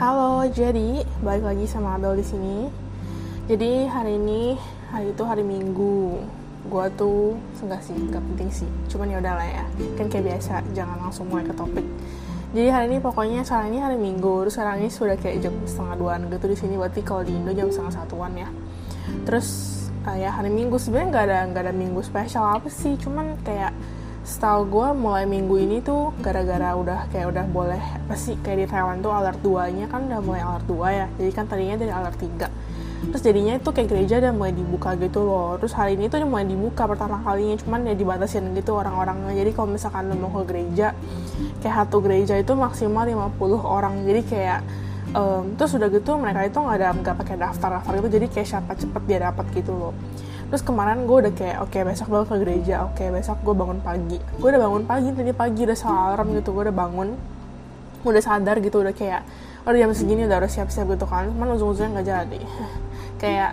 Halo, jadi balik lagi sama Abel di sini. Jadi hari ini hari itu hari Minggu. Gua tuh enggak sih, enggak penting sih. Cuman ya udahlah ya. Kan kayak biasa, jangan langsung mulai ke topik. Jadi hari ini pokoknya sekarang ini hari Minggu, terus sekarang ini sudah kayak jam setengah duaan gitu di sini. Berarti kalau di Indo jam setengah satuan ya. Terus uh, ya hari Minggu sebenarnya nggak ada nggak ada Minggu spesial apa sih, cuman kayak setahu gue mulai minggu ini tuh gara-gara udah kayak udah boleh apa sih kayak di Taiwan tuh alert 2 nya kan udah mulai alert 2 ya. Jadi kan tadinya dari alert 3 terus jadinya itu kayak gereja udah mulai dibuka gitu loh. Terus hari ini tuh udah mulai dibuka pertama kalinya cuman ya dibatasin gitu orang-orangnya. Jadi kalau misalkan lo mau ke gereja kayak satu gereja itu maksimal 50 orang. Jadi kayak um, terus udah gitu mereka itu nggak ada nggak pakai daftar daftar gitu. Jadi kayak siapa cepet dia dapat gitu loh terus kemarin gue udah kayak oke okay, besok gue ke gereja oke okay, besok gue bangun pagi. Gue udah bangun pagi tadi pagi udah alarm gitu gue udah bangun. Udah sadar gitu udah kayak udah jam segini udah harus siap-siap gitu kan. Cuman ujung-ujungnya nggak jadi. Kayak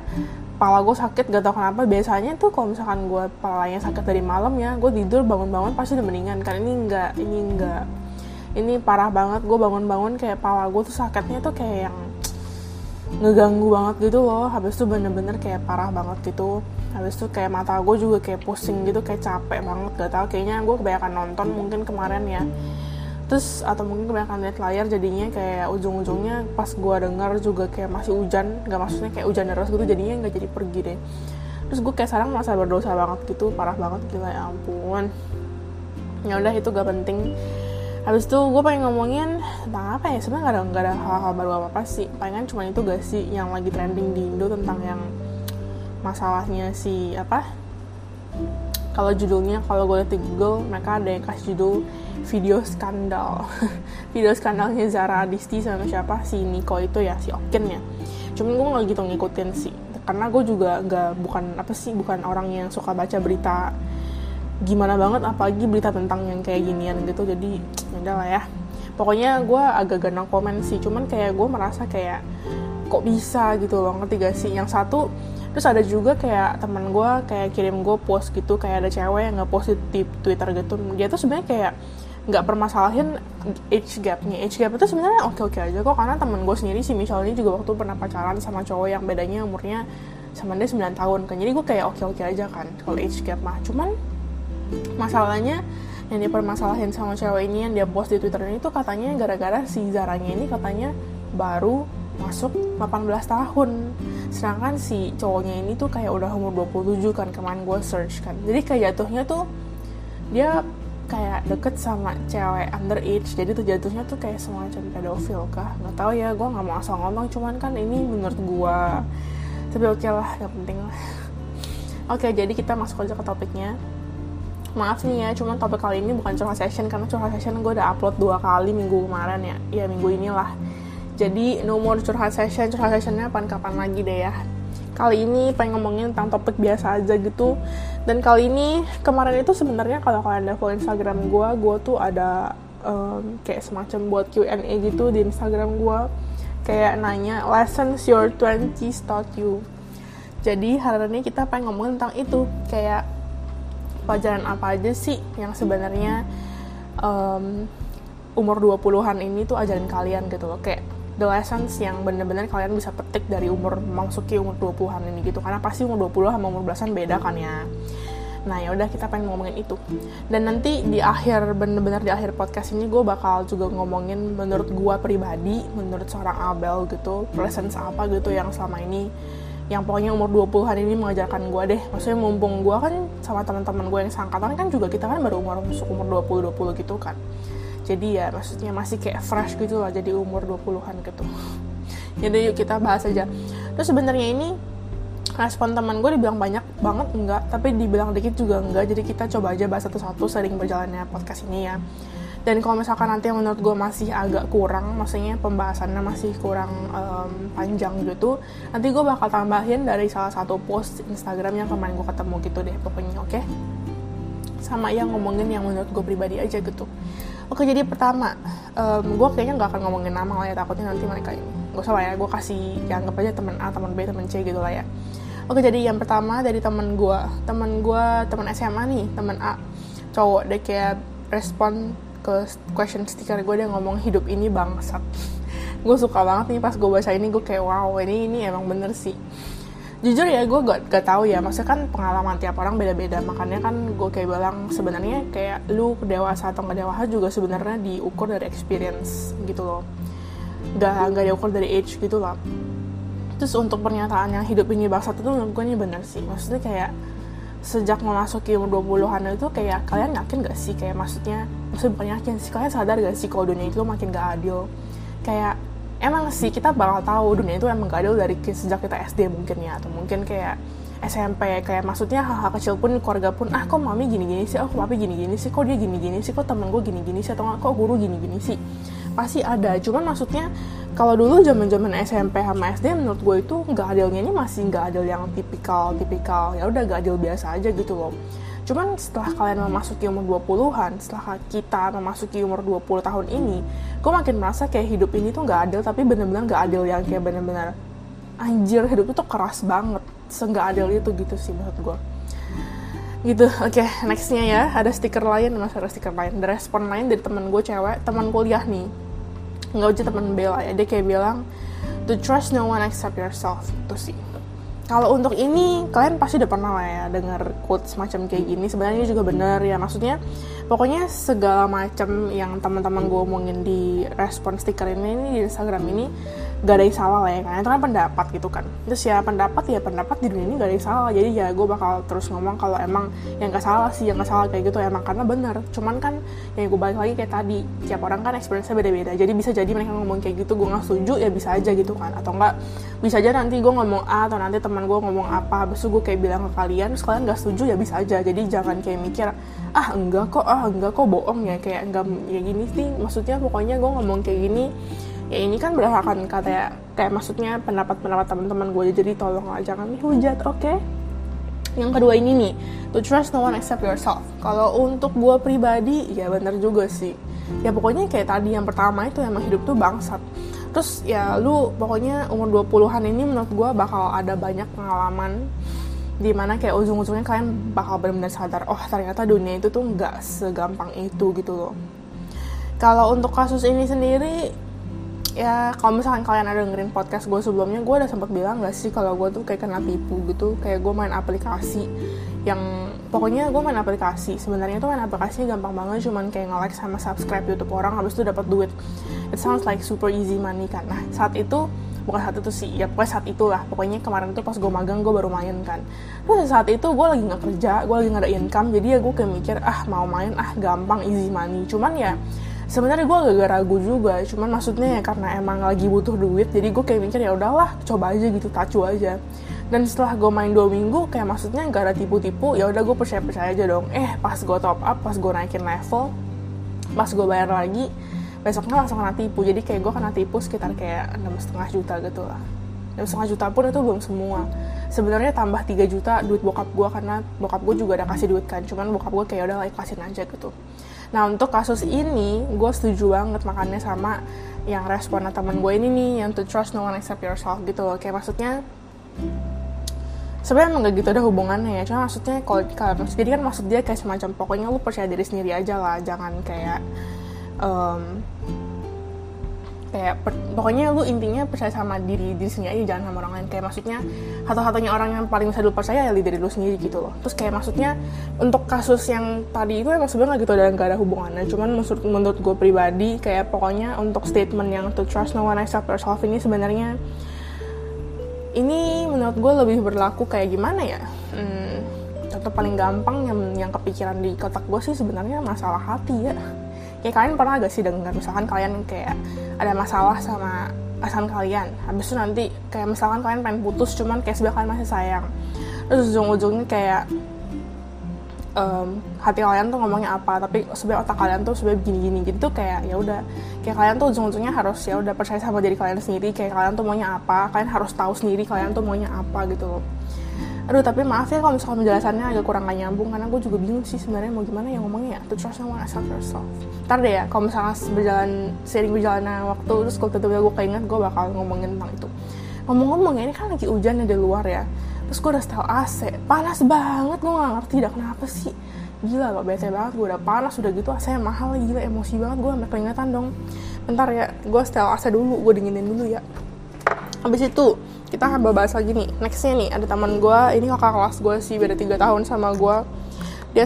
kepala gue sakit gak tau kenapa. Biasanya tuh kalau misalkan gue kepalanya sakit dari malam ya gue tidur bangun-bangun pasti udah mendingan. Kan ini enggak ini enggak ini parah banget. Gue bangun-bangun kayak kepala gue tuh sakitnya tuh kayak yang ngeganggu banget gitu loh. Habis itu bener-bener kayak parah banget gitu. Habis itu kayak mata gue juga kayak pusing gitu kayak capek banget. Gak tau kayaknya gue kebanyakan nonton mungkin kemarin ya. Terus atau mungkin kebanyakan lihat layar jadinya kayak ujung-ujungnya pas gue dengar juga kayak masih hujan. Nggak maksudnya kayak hujan deras gitu jadinya nggak jadi pergi deh. Terus gue kayak sekarang merasa berdosa banget gitu parah banget. Gila ya ampun. Ya udah itu gak penting habis itu gue pengen ngomongin tentang apa ya? Sebenarnya gak ada gak ada hal-hal baru apa apa sih. Pengen cuma itu gak sih yang lagi trending di Indo tentang yang masalahnya si apa? Kalau judulnya kalau gue lihat di Google mereka ada yang kasih judul video skandal. Video skandalnya Zara Adisti sama siapa? Si Niko itu ya si Okin ya. Cuman gue nggak gitu ngikutin sih. Karena gue juga nggak bukan apa sih bukan orang yang suka baca berita gimana banget apalagi berita tentang yang kayak ginian gitu. Jadi ya lah ya. Pokoknya gue agak ganang komen sih cuman kayak gue merasa kayak kok bisa gitu loh ngerti gak sih? Yang satu terus ada juga kayak teman gue kayak kirim gue post gitu kayak ada cewek yang nggak post di twitter gitu. Dia tuh sebenarnya kayak nggak permasalahin age gapnya. Age gap itu sebenarnya oke oke aja kok karena temen gue sendiri si Michelle ini juga waktu pernah pacaran sama cowok yang bedanya umurnya sama dia 9 tahun kan. Jadi gue kayak oke oke aja kan kalau age gap mah. Cuman masalahnya yang dipermasalahin sama cewek ini yang dia post di twitter ini tuh katanya gara-gara si Zaranya ini katanya baru masuk 18 tahun. Sedangkan si cowoknya ini tuh kayak udah umur 27 kan kemarin gue search kan. Jadi kayak jatuhnya tuh dia kayak deket sama cewek underage. Jadi tuh jatuhnya tuh kayak semacam pedofil kah? Nggak tahu ya gue nggak mau asal ngomong cuman kan ini menurut gue tapi oke okay lah nggak penting lah. Oke okay, jadi kita masuk aja ke topiknya maaf nih ya cuman topik kali ini bukan curhat session karena curhat session gue udah upload dua kali minggu kemarin ya. Ya minggu inilah. Jadi nomor curhat session. Curhat sessionnya kapan-kapan lagi deh ya. Kali ini pengen ngomongin tentang topik biasa aja gitu. Dan kali ini kemarin itu sebenarnya kalau kalian ada follow Instagram gue gue tuh ada um, kayak semacam buat Q&A gitu di Instagram gue kayak nanya lessons your 20s taught you? Jadi hari ini kita pengen ngomongin tentang itu. Kayak pelajaran apa aja sih yang sebenarnya um, umur 20-an ini tuh ajarin kalian gitu loh. Kayak the lessons yang bener-bener kalian bisa petik dari umur memasuki umur 20-an ini gitu. Karena pasti umur 20 sama umur belasan beda kan ya. Nah ya udah kita pengen ngomongin itu. Dan nanti di akhir bener-bener di akhir podcast ini gue bakal juga ngomongin menurut gue pribadi menurut seorang Abel gitu lessons apa gitu yang selama ini yang pokoknya umur 20-an ini mengajarkan gue deh. Maksudnya mumpung gue kan sama teman-teman gue yang sangkatan kan juga kita kan baru umur masuk umur 20-20 gitu kan. Jadi ya maksudnya masih kayak fresh gitu lah jadi umur 20-an gitu. Jadi yuk kita bahas aja. Terus sebenarnya ini respon teman gue dibilang banyak banget enggak tapi dibilang dikit juga enggak. Jadi kita coba aja bahas satu-satu sering berjalannya podcast ini ya dan kalau misalkan nanti yang menurut gue masih agak kurang maksudnya pembahasannya masih kurang um, panjang gitu nanti gue bakal tambahin dari salah satu post Instagram yang kemarin gue ketemu gitu deh pokoknya oke okay? sama yang ngomongin yang menurut gue pribadi aja gitu Oke jadi pertama, um, gue kayaknya nggak akan ngomongin nama lah ya takutnya nanti mereka ini gak usah lah ya, gue kasih ya anggap aja teman A, teman B, teman C gitu lah ya. Oke jadi yang pertama dari teman gue, teman gue teman SMA nih, teman A, cowok deh kayak respon ke question sticker gue dia ngomong hidup ini bangsat. gue suka banget nih pas gue baca ini gue kayak wow ini ini emang bener sih. Jujur ya gue gak, gak tahu ya maksudnya kan pengalaman tiap orang beda-beda. Makanya kan gue kayak bilang sebenarnya kayak lu dewasa atau nggak dewasa juga sebenarnya diukur dari experience gitu loh. Gak, gak diukur dari age gitu loh. Terus untuk pernyataan yang hidup ini bangsat itu gue ini bener sih. Maksudnya kayak sejak memasuki umur 20-an itu kayak kalian yakin gak sih? Kayak maksudnya maksudnya bukan yakin sih kalian sadar gak sih kalau dunia itu makin gak adil? Kayak emang sih kita bakal tahu dunia itu emang gak adil dari sejak kita SD mungkin ya atau mungkin kayak SMP kayak maksudnya hal-hal kecil pun keluarga pun ah kok mami gini-gini sih? Oh kok papi gini-gini sih? Kok dia gini-gini sih? Kok temen gue gini-gini sih? Atau kok guru gini-gini sih pasti ada. Cuman maksudnya kalau dulu zaman zaman SMP sama SD menurut gue itu nggak adilnya ini masih nggak adil yang tipikal tipikal. Ya udah gak adil biasa aja gitu loh. Cuman setelah kalian memasuki umur 20-an, setelah kita memasuki umur 20 tahun ini, gue makin merasa kayak hidup ini tuh gak adil, tapi bener-bener gak adil yang kayak bener-bener anjir hidup itu keras banget, seenggak adil itu gitu sih menurut gue. Gitu, oke okay, nextnya ya, ada stiker lain, masih ada stiker lain, ada respon lain dari temen gue cewek, teman kuliah nih, nggak aja teman bela ya, dia kayak bilang, to trust no one except yourself, itu sih. Kalau untuk ini kalian pasti udah pernah lah ya dengar quote semacam kayak gini. Sebenarnya juga bener ya maksudnya pokoknya segala macam yang teman-teman gue omongin di respon stiker ini, ini di Instagram ini gak ada yang salah lah ya kan? Itu kan pendapat gitu kan. Terus ya pendapat ya pendapat di dunia ini gak ada yang salah. Jadi ya gue bakal terus ngomong kalau emang yang gak salah sih yang gak salah kayak gitu emang. Karena bener cuman kan yang gue balik lagi kayak tadi tiap orang kan experience-nya beda-beda. Jadi bisa jadi mereka ngomong kayak gitu gue gak setuju ya bisa aja gitu kan. Atau enggak bisa aja nanti gue ngomong A atau nanti teman gue ngomong apa habis itu gue kayak bilang ke kalian terus kalian gak setuju ya bisa aja. Jadi jangan kayak mikir ah enggak kok ah enggak kok bohong ya. Kayak enggak ya gini sih. Maksudnya pokoknya gue ngomong kayak gini ya ini kan berdasarkan kata ya kayak maksudnya pendapat-pendapat teman-teman gue. Jadi tolong lah jangan dihujat oke? Okay? yang kedua ini nih to trust no one except yourself. Kalau untuk gue pribadi ya bener juga sih. Ya pokoknya kayak tadi yang pertama itu emang hidup tuh bangsat. Terus ya lu pokoknya umur 20-an ini menurut gue bakal ada banyak pengalaman di mana kayak ujung-ujungnya kalian bakal benar-benar sadar oh ternyata dunia itu tuh nggak segampang itu gitu loh. Kalau untuk kasus ini sendiri ya kalau misalkan kalian ada dengerin podcast gue sebelumnya gue udah sempat bilang gak sih kalau gue tuh kayak kena tipu gitu. Kayak gue main aplikasi yang pokoknya gue main aplikasi. Sebenarnya tuh main aplikasi gampang banget cuman kayak nge-like sama subscribe YouTube orang habis itu dapat duit. It sounds like super easy money kan. Nah saat itu bukan saat itu sih ya pokoknya saat itulah. Pokoknya kemarin tuh pas gue magang gue baru main kan. Terus saat itu gue lagi nggak kerja gue lagi nggak ada income jadi ya gue kayak mikir ah mau main ah gampang easy money. Cuman ya sebenarnya gue agak ragu juga cuman maksudnya ya karena emang lagi butuh duit jadi gue kayak mikir ya udahlah coba aja gitu tacu aja. Dan setelah gue main dua minggu kayak maksudnya gak ada tipu-tipu ya udah gue percaya percaya aja dong. Eh pas gue top up pas gue naikin level pas gue bayar lagi besoknya langsung kena tipu. Jadi kayak gue kena tipu sekitar kayak enam setengah juta gitu lah. Enam setengah juta pun itu belum semua. Sebenarnya tambah 3 juta duit bokap gue karena bokap gue juga ada kasih duit kan cuman bokap gue kayak udah ikhlasin aja gitu Nah untuk kasus ini gue setuju banget makannya sama yang respon teman gue ini nih yang to trust no one except yourself gitu loh. Kayak maksudnya sebenarnya emang gak gitu ada hubungannya ya. Cuma maksudnya kalau kalau jadi kan maksud dia kayak semacam pokoknya lu percaya diri sendiri aja lah. Jangan kayak um, kayak per, pokoknya lu intinya percaya sama diri diri sendiri aja jangan sama orang lain. Kayak maksudnya satu-satunya orang yang paling bisa lu percaya ya diri lu sendiri gitu loh. Terus kayak maksudnya untuk kasus yang tadi itu emang sebenarnya gitu dan gak ada hubungannya. Cuman menurut menurut gue pribadi kayak pokoknya untuk statement yang to trust no one except yourself ini sebenarnya ini menurut gue lebih berlaku kayak gimana ya? Hmm, contoh paling gampang yang yang kepikiran di kotak gue sih sebenarnya masalah hati ya kayak kalian pernah gak sih dengar misalkan kalian kayak ada masalah sama pasangan kalian habis itu nanti kayak misalkan kalian pengen putus cuman kayak sebelah kalian masih sayang. Terus ujung-ujungnya kayak um, hati kalian tuh ngomongnya apa tapi sebenarnya otak kalian tuh sebenarnya gini-gini gitu kayak ya udah. Kayak kalian tuh ujung-ujungnya harus ya udah percaya sama diri kalian sendiri kayak kalian tuh maunya apa kalian harus tahu sendiri kalian tuh maunya apa gitu aduh tapi maaf ya kalau misalnya penjelasannya agak kurang gak nyambung karena gue juga bingung sih sebenarnya mau gimana ya ngomongnya ya. To trust no one except yourself ntar deh ya kalau misalnya berjalan sering berjalannya waktu terus kalau tiba-tiba gue keinget gue bakal ngomongin tentang itu. Ngomong-ngomong ya ini kan lagi hujan ya di luar ya. Terus gue udah setel AC panas banget gue gak ngerti dah kenapa sih. Gila loh bete banget gue udah panas udah gitu AC mahal gila emosi banget gue sampai keringetan dong. Bentar ya gue setel AC dulu gue dinginin dulu ya. Habis itu kita akan bahas lagi nih. Nextnya nih ada teman gue ini kakak kelas gue sih beda tiga tahun sama gue dia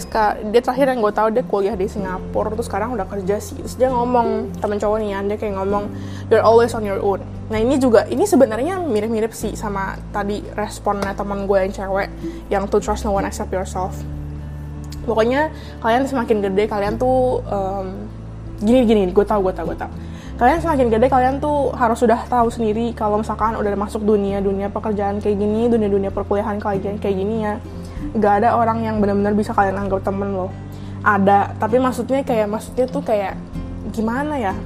dia terakhir yang gue tahu dia kuliah di Singapura terus sekarang udah kerja sih. Terus dia ngomong temen cowok nih dia kayak ngomong you're always on your own. Nah ini juga ini sebenarnya mirip-mirip sih sama tadi responnya teman gue yang cewek yang to trust no one except yourself. Pokoknya kalian semakin gede kalian tuh um, gini gini gue tau gue tau gue tau kalian semakin gede kalian tuh harus sudah tahu sendiri kalau misalkan udah masuk dunia dunia pekerjaan kayak gini dunia dunia perkuliahan kayak kayak gini ya. Gak ada orang yang benar-benar bisa kalian anggap temen loh. Ada tapi maksudnya kayak maksudnya tuh kayak gimana ya?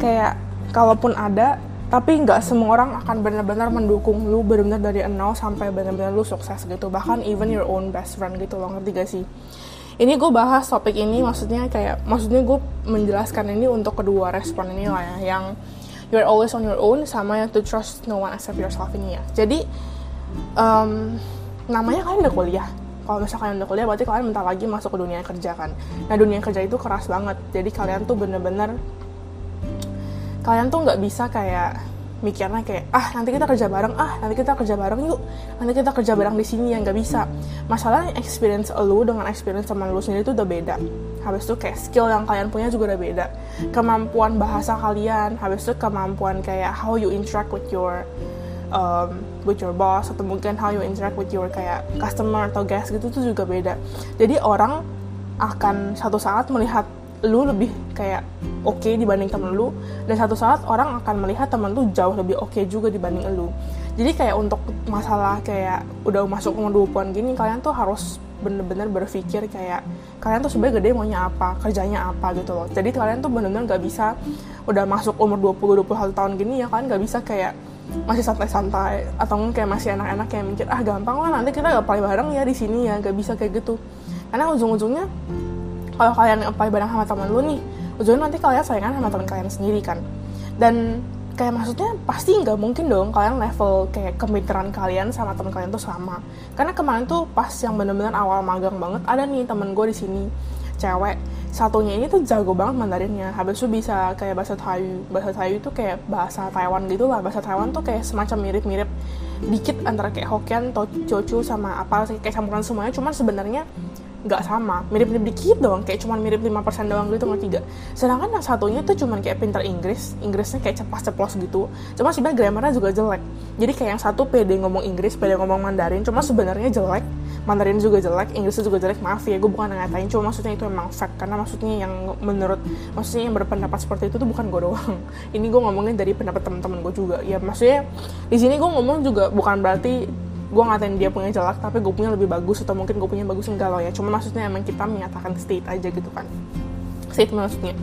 Kayak kalaupun ada tapi nggak semua orang akan benar-benar mendukung lu benar-benar dari nol sampai benar-benar lu sukses gitu. Bahkan even your own best friend gitu loh ngerti gak sih ini gue bahas topik ini maksudnya kayak maksudnya gue menjelaskan ini untuk kedua respon ini lah ya yang you're always on your own sama yang to trust no one except yourself ini ya. Jadi um, namanya kalian udah kuliah. Kalau misalnya kalian udah kuliah berarti kalian bentar lagi masuk ke dunia kerja kan. Nah dunia kerja itu keras banget. Jadi kalian tuh bener-bener kalian tuh nggak bisa kayak mikirnya kayak ah nanti kita kerja bareng ah nanti kita kerja bareng yuk nanti kita kerja bareng di sini yang nggak bisa. Masalahnya experience lu dengan experience teman lu sendiri itu udah beda. Habis itu kayak skill yang kalian punya juga udah beda. Kemampuan bahasa kalian habis itu kemampuan kayak how you interact with your um, with your boss atau mungkin how you interact with your kayak customer atau guest gitu tuh juga beda. Jadi orang akan satu saat melihat lu lebih kayak oke okay dibanding temen lu dan satu saat orang akan melihat temen lu jauh lebih oke okay juga dibanding lu. Jadi kayak untuk masalah kayak udah masuk umur 20-an gini kalian tuh harus bener-bener berpikir kayak kalian tuh sebenarnya gede maunya apa kerjanya apa gitu loh. Jadi kalian tuh bener-bener gak bisa udah masuk umur 20-21 tahun gini ya kalian gak bisa kayak masih santai-santai atau mungkin kayak masih enak-enak kayak mikir ah gampang lah nanti kita gak paling bareng ya di sini ya gak bisa kayak gitu. Karena ujung-ujungnya kalau kalian apply bareng sama teman lu nih ujungnya nanti kalian saingan sama teman kalian sendiri kan? Dan kayak maksudnya pasti nggak mungkin dong kalian level kayak kemiteran kalian sama teman kalian tuh sama. Karena kemarin tuh pas yang bener-bener awal magang banget ada nih temen gue di sini cewek. Satunya ini tuh jago banget Mandarinnya. Habis itu bisa kayak bahasa Thai bahasa Thai itu kayak bahasa Taiwan gitu lah. Bahasa Taiwan tuh kayak semacam mirip-mirip dikit antara kayak Hokkien atau sama apa kayak campuran semuanya. Cuman sebenarnya nggak sama. Mirip-mirip dikit doang kayak cuman mirip 5% doang gitu nggak? Tiga sedangkan yang satunya tuh cuman kayak pinter Inggris Inggrisnya kayak cepat-ceplos gitu. Cuma sebenarnya grammarnya juga jelek. Jadi kayak yang satu pede ngomong Inggris pede ngomong Mandarin cuma sebenarnya jelek. Mandarin juga jelek Inggrisnya juga jelek maaf ya gue bukan ngatain cuma maksudnya itu emang fact. Karena maksudnya yang menurut maksudnya yang berpendapat seperti itu tuh bukan gue doang. Ini gue ngomongin dari pendapat teman-teman gue juga. Ya maksudnya di sini gue ngomong juga bukan berarti gue ngatain dia punya jelek tapi gue punya lebih bagus atau mungkin gue punya bagus enggak loh ya. Cuma maksudnya emang kita menyatakan state aja gitu kan. State maksudnya.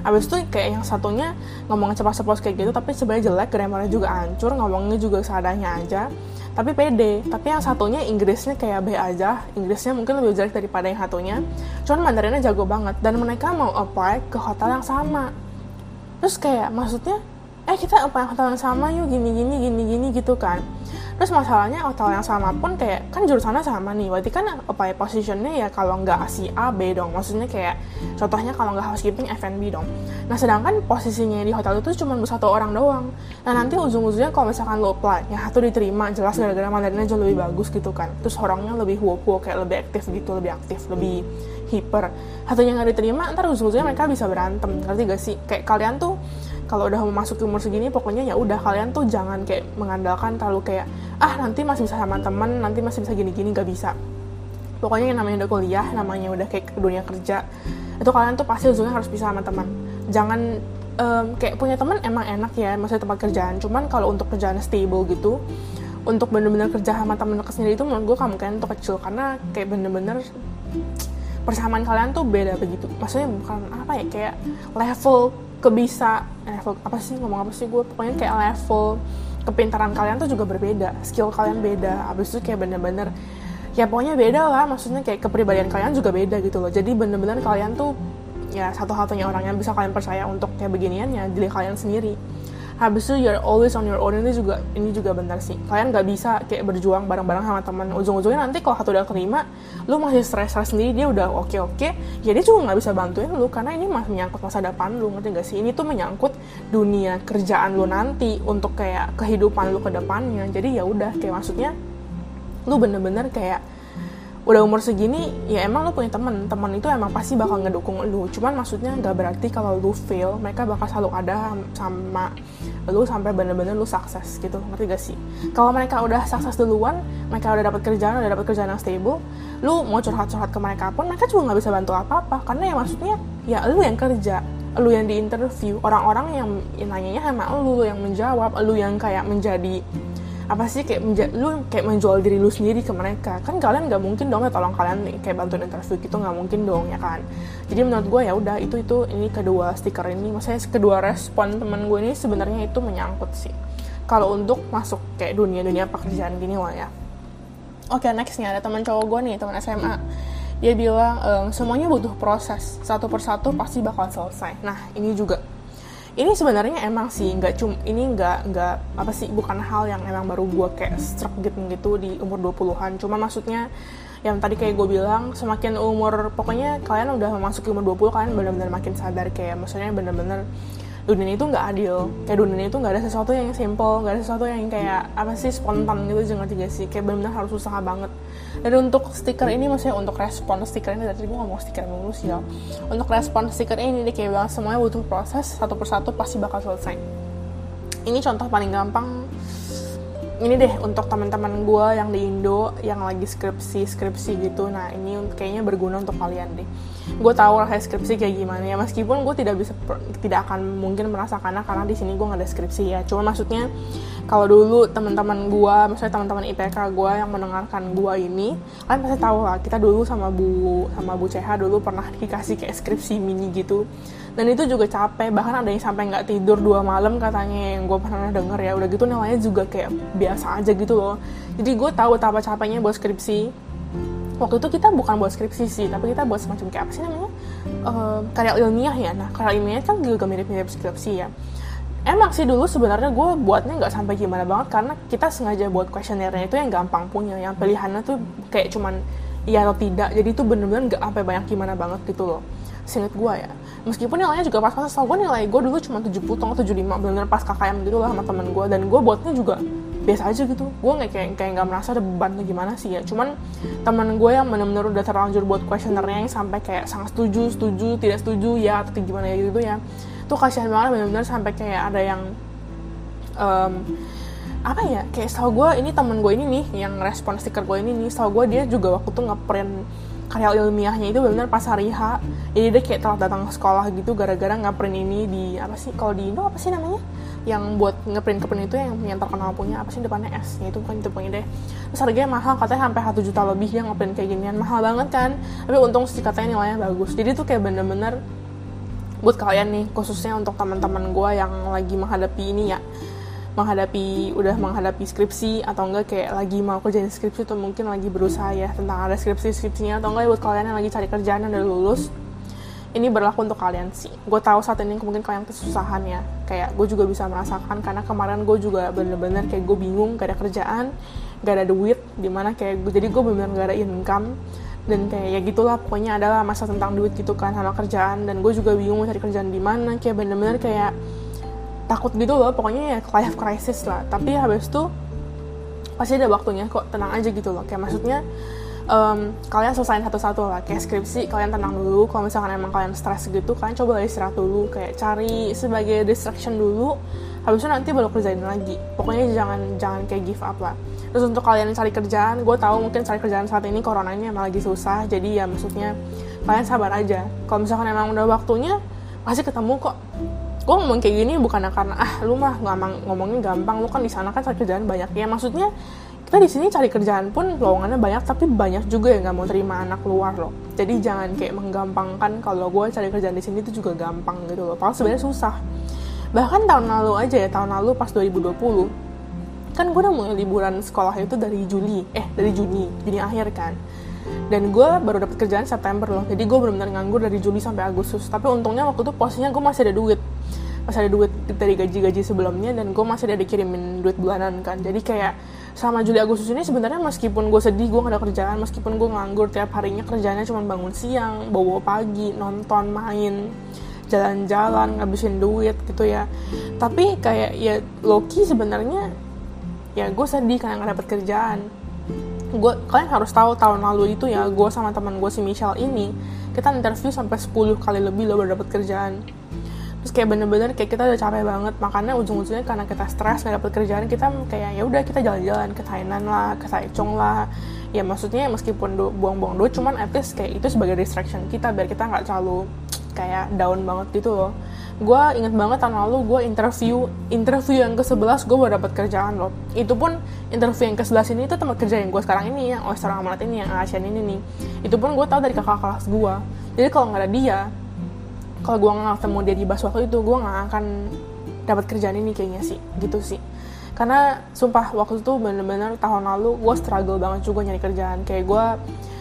Abis itu kayak yang satunya ngomongnya cepat ceplos kayak gitu tapi sebenarnya jelek grammarnya juga hancur ngomongnya juga seadanya aja tapi pede. Tapi yang satunya Inggrisnya kayak B aja. Inggrisnya mungkin lebih jelek daripada yang satunya. Cuman Mandarinnya jago banget dan mereka mau apply ke hotel yang sama. Terus kayak maksudnya eh kita apply hotel yang sama yuk gini gini gini gini gitu kan. Terus masalahnya hotel yang sama pun kayak kan jurusannya sama nih. Berarti kan apa ya positionnya ya kalau nggak si A B dong. Maksudnya kayak contohnya kalau nggak housekeeping F&B dong. Nah sedangkan posisinya di hotel itu cuma satu orang doang. Nah nanti ujung-ujungnya kalau misalkan lo apply ya satu diterima jelas gara-gara Mandarinnya jauh lebih bagus gitu kan. Terus orangnya lebih wopo kayak lebih aktif gitu lebih aktif lebih hiper satunya nggak diterima ntar ujung-ujungnya mereka bisa berantem. Ngerti gak sih? Kayak kalian tuh kalau udah memasuki umur segini pokoknya ya udah kalian tuh jangan kayak mengandalkan terlalu kayak ah nanti masih bisa sama temen nanti masih bisa gini-gini gak bisa. Pokoknya yang namanya udah kuliah namanya udah kayak dunia kerja itu kalian tuh pasti ujungnya harus bisa sama teman. Jangan um, kayak punya teman emang enak ya maksudnya tempat kerjaan. Cuman kalau untuk kerjaan stable gitu untuk bener-bener kerja sama temen sendiri itu menurut gue kamu kan untuk kecil. Karena kayak bener-bener persamaan kalian tuh beda begitu. Maksudnya bukan apa ya kayak level kebisa eh, apa sih ngomong apa sih gue pokoknya kayak level kepintaran kalian tuh juga berbeda skill kalian beda abis itu kayak bener-bener ya pokoknya beda lah maksudnya kayak kepribadian kalian juga beda gitu loh. Jadi bener-bener kalian tuh ya satu-satunya orang yang bisa kalian percaya untuk kayak beginian ya diri kalian sendiri habis itu you're always on your own. Ini juga ini juga benar sih. Kalian nggak bisa kayak berjuang bareng-bareng sama teman ujung-ujungnya nanti kalau satu udah terima lu masih stres-stres sendiri. Dia udah oke-oke ya dia juga nggak bisa bantuin lu karena ini masih menyangkut masa depan lu ngerti gak sih? Ini tuh menyangkut dunia kerjaan lu nanti untuk kayak kehidupan lu ke depannya. Jadi ya udah kayak maksudnya lu bener-bener kayak udah umur segini ya emang lu punya temen. Temen itu emang pasti bakal ngedukung lu. Cuman maksudnya nggak berarti kalau lu fail mereka bakal selalu ada sama lu sampai bener-bener lu sukses gitu ngerti gak sih? Kalau mereka udah sukses duluan mereka udah dapat kerjaan udah dapat kerjaan yang stable lu mau curhat-curhat ke mereka pun mereka juga nggak bisa bantu apa-apa. Karena ya maksudnya ya lu yang kerja lu yang di interview. Orang-orang yang, yang nanyanya sama lu lu yang menjawab lu yang kayak menjadi apa sih kayak lu kayak menjual diri lu sendiri ke mereka. Kan kalian nggak mungkin dong ya tolong kalian kayak bantuin interview gitu nggak mungkin dong ya kan? Jadi menurut gue ya udah itu itu ini kedua stiker ini. Maksudnya kedua respon temen gue ini sebenarnya itu menyangkut sih. Kalau untuk masuk kayak dunia dunia pekerjaan gini lah ya. Oke okay, nextnya ada teman cowok gue nih teman SMA dia bilang ehm, semuanya butuh proses. Satu persatu pasti bakal selesai. Nah ini juga ini sebenarnya emang sih nggak cum ini nggak nggak apa sih bukan hal yang emang baru gue kayak struck gitu gitu di umur 20-an cuma maksudnya yang tadi kayak gue bilang semakin umur pokoknya kalian udah memasuki umur 20 kalian benar-benar makin sadar kayak maksudnya benar-benar dunia itu nggak adil. Kayak dunia itu nggak ada sesuatu yang simple nggak ada sesuatu yang kayak apa sih spontan gitu jangan tiga sih? Kayak benar-benar harus usaha banget. Dan untuk stiker ini maksudnya untuk respon stiker ini tadi gue ngomong stiker dulu sih ya. Untuk respon stiker ini dia kayak bilang semuanya butuh proses satu persatu pasti bakal selesai. Ini contoh paling gampang. Ini deh untuk teman-teman gue yang di Indo yang lagi skripsi skripsi gitu. Nah ini kayaknya berguna untuk kalian deh gue tahu rasanya skripsi kayak gimana ya. Meskipun gue tidak bisa tidak akan mungkin merasakannya karena di sini gue nggak ada skripsi ya. Cuma maksudnya kalau dulu teman-teman gue misalnya teman-teman IPK gue yang mendengarkan gue ini kalian pasti tahu lah kita dulu sama bu sama bu CH dulu pernah dikasih kayak skripsi mini gitu. Dan itu juga capek bahkan ada yang sampai nggak tidur dua malam katanya yang gue pernah denger ya. Udah gitu nilainya juga kayak biasa aja gitu loh. Jadi gue tahu betapa capeknya buat skripsi waktu itu kita bukan buat skripsi sih tapi kita buat semacam kayak apa sih namanya? Uh, karya ilmiah ya. Nah karya ilmiah kan juga mirip-mirip skripsi ya. Emang sih dulu sebenarnya gue buatnya nggak sampai gimana banget karena kita sengaja buat kuesionernya itu yang gampang punya yang pilihannya tuh kayak cuman iya atau tidak. Jadi itu bener-bener nggak sampai banyak gimana banget gitu loh singkat gue ya. Meskipun nilainya juga pas-pasan tau gue nilai gue dulu cuma 70 atau 75 bener-bener pas KKM gitu lah sama temen gue dan gue buatnya juga biasa aja gitu. Gue nggak kayak kayak nggak merasa ada beban atau gimana sih ya. Cuman temen gue yang bener-bener udah terlanjur buat kuesionernya yang sampai kayak sangat setuju setuju tidak setuju ya atau gimana ya gitu ya. Tuh kasihan banget bener-bener sampai kayak ada yang um, apa ya kayak setahu gue ini temen gue ini nih yang respon stiker gue ini nih setahu gue dia juga waktu tuh ngeprint karya ilmiahnya itu benar-benar pas hari H. Jadi dia kayak telat datang ke sekolah gitu gara-gara ngeprint ini di apa sih kalau di Indo apa sih namanya yang buat ngeprint keprint itu yang yang terkenal punya apa sih depannya S? Ya itu kan itu punya deh. Terus harganya mahal katanya sampai satu juta lebih yang ngeprint kayak ginian. Mahal banget kan? Tapi untung sih katanya nilainya bagus. Jadi tuh kayak bener-bener buat kalian nih khususnya untuk teman-teman gue yang lagi menghadapi ini ya. Menghadapi udah menghadapi skripsi atau enggak kayak lagi mau kerjain skripsi atau mungkin lagi berusaha ya tentang ada skripsi skripsinya atau enggak buat kalian yang lagi cari kerjaan yang udah lulus ini berlaku untuk kalian sih. Gue tahu saat ini mungkin kalian kesusahan ya. Kayak gue juga bisa merasakan karena kemarin gue juga bener-bener kayak gue bingung gak ada kerjaan gak ada duit di mana kayak gue jadi gue bener-bener gak ada income. Dan kayak ya gitulah pokoknya adalah masa tentang duit gitu kan sama kerjaan. Dan gue juga bingung cari kerjaan di mana kayak bener-bener kayak takut gitu loh. Pokoknya ya life crisis lah. Tapi habis itu pasti ada waktunya kok tenang aja gitu loh. Kayak maksudnya um, kalian selesaiin satu-satu lah kayak skripsi kalian tenang dulu. Kalau misalkan emang kalian stres gitu kalian coba istirahat dulu. Kayak cari sebagai distraction dulu habis nanti baru kerjain lagi. Pokoknya jangan jangan kayak give up lah. Terus untuk kalian yang cari kerjaan gue tahu mungkin cari kerjaan saat ini coronanya emang lagi susah. Jadi ya maksudnya kalian sabar aja. Kalau misalkan emang udah waktunya pasti ketemu kok. Gue ngomong kayak gini bukan karena ah lu mah ngomong ngomongnya gampang. Lu kan di sana kan cari kerjaan banyak. Ya maksudnya kita di sini cari kerjaan pun lowongannya banyak tapi banyak juga yang nggak mau terima anak luar loh. Jadi jangan kayak menggampangkan kalau gue cari kerjaan di sini itu juga gampang gitu loh. Padahal sebenarnya susah. Bahkan tahun lalu aja ya tahun lalu pas 2020 kan gue udah mulai liburan sekolah itu dari Juli eh dari Juni Juni akhir kan. Dan gue baru dapet kerjaan September loh. Jadi gue benar-benar nganggur dari Juli sampai Agustus. Tapi untungnya waktu itu posisinya gue masih ada duit. Masih ada duit dari gaji-gaji sebelumnya dan gue masih ada dikirimin duit bulanan kan. Jadi kayak sama Juli Agustus ini sebenarnya meskipun gue sedih gue gak ada kerjaan meskipun gue nganggur tiap harinya kerjanya cuma bangun siang bawa pagi nonton main jalan-jalan ngabisin duit gitu ya. Tapi kayak ya Loki sebenarnya ya gue sedih karena gak dapet kerjaan. Gue kalian harus tahu tahun lalu itu ya gue sama teman gue si Michelle ini kita interview sampai 10 kali lebih loh baru dapet kerjaan terus kayak bener-bener kayak kita udah capek banget makanya ujung-ujungnya karena kita stres nggak dapet kerjaan kita kayak ya udah kita jalan-jalan ke Thailand lah ke Taichung lah. Ya maksudnya meskipun buang-buang duit cuman at least kayak itu sebagai distraction kita biar kita nggak terlalu kayak down banget gitu loh. Gue inget banget tahun lalu gue interview interview yang ke 11 gue baru dapet kerjaan loh. Itu pun interview yang ke 11 ini itu tempat kerja yang gue sekarang ini yang Oyster Amalat ini yang Asian ini nih. Itu pun gue tahu dari kakak kelas gue jadi kalau nggak ada dia kalau gue nggak ketemu dia di bus waktu itu gue nggak akan dapat kerjaan ini kayaknya sih gitu sih. Karena sumpah waktu itu bener-bener tahun lalu gue struggle banget juga nyari kerjaan. Kayak gue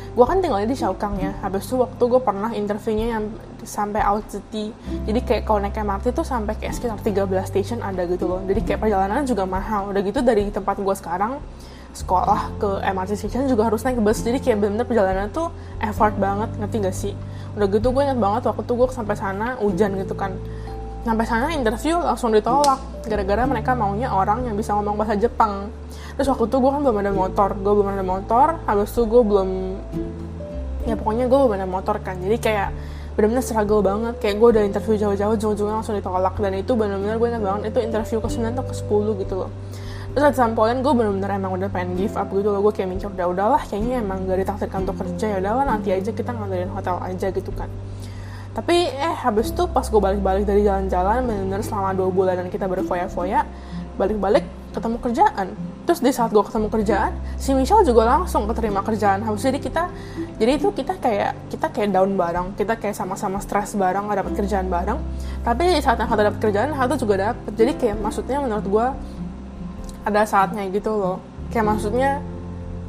gue kan tinggalnya di Shaokang ya. Habis itu waktu gue pernah interviewnya yang sampai out city jadi kayak kalau naik MRT tuh sampai kayak sekitar 13 station ada gitu loh. Jadi kayak perjalanan juga mahal. Udah gitu dari tempat gue sekarang sekolah ke MRT station juga harus naik bus. Jadi kayak bener-bener perjalanan tuh effort banget ngerti gak sih? Udah gitu gue inget banget waktu tuh gue sampai sana hujan gitu kan. Sampai sana interview langsung ditolak gara-gara mereka maunya orang yang bisa ngomong bahasa Jepang. Terus waktu itu gue kan belum ada motor gue belum ada motor habis itu gue belum ya pokoknya gue belum ada motor kan. Jadi kayak benar-benar struggle banget kayak gue udah interview jauh-jauh jauh-jauh langsung ditolak. Dan itu benar-benar gue ingat banget itu interview ke 9 atau ke 10 gitu loh terus at some point gue bener-bener emang udah pengen give up gitu loh. Gue kayak mikir udah udahlah kayaknya emang gak ditakdirkan untuk kerja ya udahlah nanti aja kita ngandelin hotel aja gitu kan. Tapi eh habis itu pas gue balik-balik dari jalan-jalan bener-bener selama dua bulan dan kita berfoya-foya balik-balik ketemu kerjaan. Terus di saat gue ketemu kerjaan si Michelle juga langsung keterima kerjaan habis jadi kita jadi itu kita kayak kita kayak down bareng. Kita kayak sama-sama stres bareng gak dapet kerjaan bareng. Tapi di saat yang dapet kerjaan Hato juga dapet. Jadi kayak maksudnya menurut gue ada saatnya gitu loh. Kayak maksudnya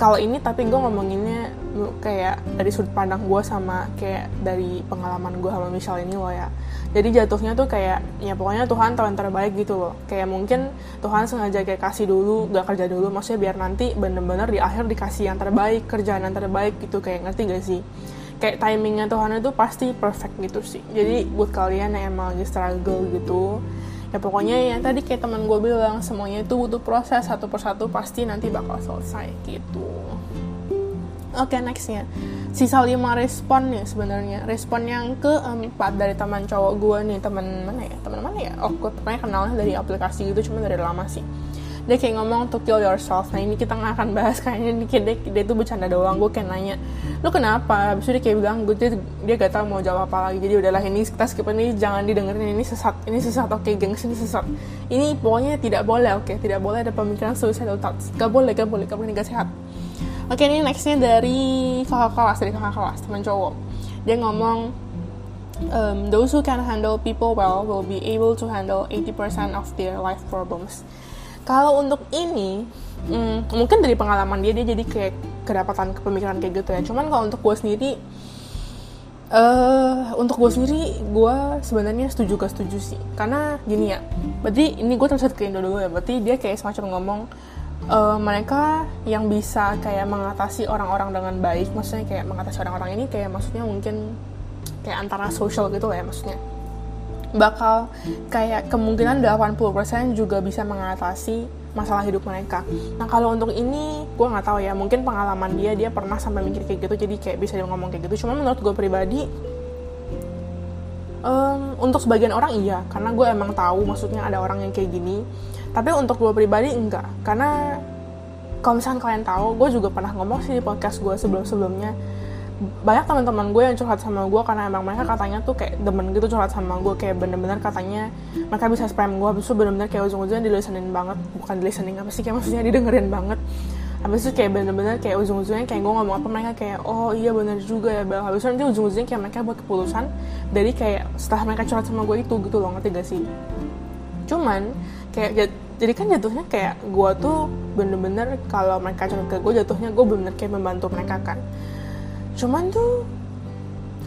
kalau ini tapi gue ngomonginnya kayak dari sudut pandang gue sama kayak dari pengalaman gue sama Michelle ini loh ya. Jadi jatuhnya tuh kayak ya pokoknya Tuhan tahu yang terbaik gitu loh. Kayak mungkin Tuhan sengaja kayak kasih dulu gak kerja dulu maksudnya biar nanti bener-bener di akhir dikasih yang terbaik kerjaan yang terbaik gitu kayak ngerti gak sih? Kayak timingnya Tuhan itu pasti perfect gitu sih. Jadi buat kalian yang emang lagi struggle gitu ya pokoknya yang tadi kayak teman gue bilang semuanya itu butuh proses satu persatu pasti nanti bakal selesai gitu. Oke okay, nextnya. Sisa lima respon nih sebenarnya. Respon yang keempat dari teman cowok gue nih teman mana ya? Teman mana ya? Oh gue pokoknya kenalnya dari aplikasi gitu cuma dari lama sih dia kayak ngomong to kill yourself. Nah ini kita nggak akan bahas kayaknya dia, dia, dia tuh bercanda doang gue kayak nanya lu kenapa? Abis itu dia kayak bilang gue dia, dia gak tau mau jawab apa lagi. Jadi udahlah ini kita skip ini jangan didengerin ini sesat ini sesat oke okay, gengs ini sesat. Ini pokoknya tidak boleh oke okay? tidak boleh ada pemikiran suicidal thoughts. Gak boleh gak boleh gak boleh gak sehat. Oke okay, ini nextnya dari kakak kelas dari kakak kelas teman cowok. Dia ngomong um, those who can handle people well will be able to handle 80% of their life problems kalau untuk ini hmm, mungkin dari pengalaman dia dia jadi kayak kedapatan kepemikiran kayak gitu ya. Cuman kalau untuk gue sendiri uh, untuk gue sendiri gue sebenarnya setuju gak setuju sih. Karena gini ya berarti ini gue terus ke Indo dulu ya. Berarti dia kayak semacam ngomong uh, mereka yang bisa kayak mengatasi orang-orang dengan baik maksudnya kayak mengatasi orang-orang ini kayak maksudnya mungkin kayak antara sosial gitu lah ya maksudnya bakal kayak kemungkinan 80% juga bisa mengatasi masalah hidup mereka. Nah kalau untuk ini gue nggak tahu ya, mungkin pengalaman dia dia pernah sampai mikir kayak gitu, jadi kayak bisa dia ngomong kayak gitu. Cuma menurut gue pribadi, um, untuk sebagian orang iya, karena gue emang tahu maksudnya ada orang yang kayak gini. Tapi untuk gue pribadi enggak, karena kalau misalnya kalian tahu, gue juga pernah ngomong sih di podcast gue sebelum-sebelumnya banyak teman-teman gue yang curhat sama gue karena emang mereka katanya tuh kayak demen gitu curhat sama gue kayak bener-bener katanya mereka bisa spam gue habis itu bener-bener kayak ujung-ujungnya dilistenin banget bukan dilistening apa sih kayak maksudnya didengerin banget. Habis itu kayak bener-bener kayak ujung-ujungnya kayak gue ngomong apa mereka kayak oh iya bener juga ya bel. Habis itu nanti ujung-ujungnya kayak mereka buat keputusan dari kayak setelah mereka curhat sama gue itu gitu loh ngerti gak sih? Cuman kayak jadi kan jatuhnya kayak gue tuh bener-bener kalau mereka curhat ke gue jatuhnya gue bener-bener kayak membantu mereka kan cuman tuh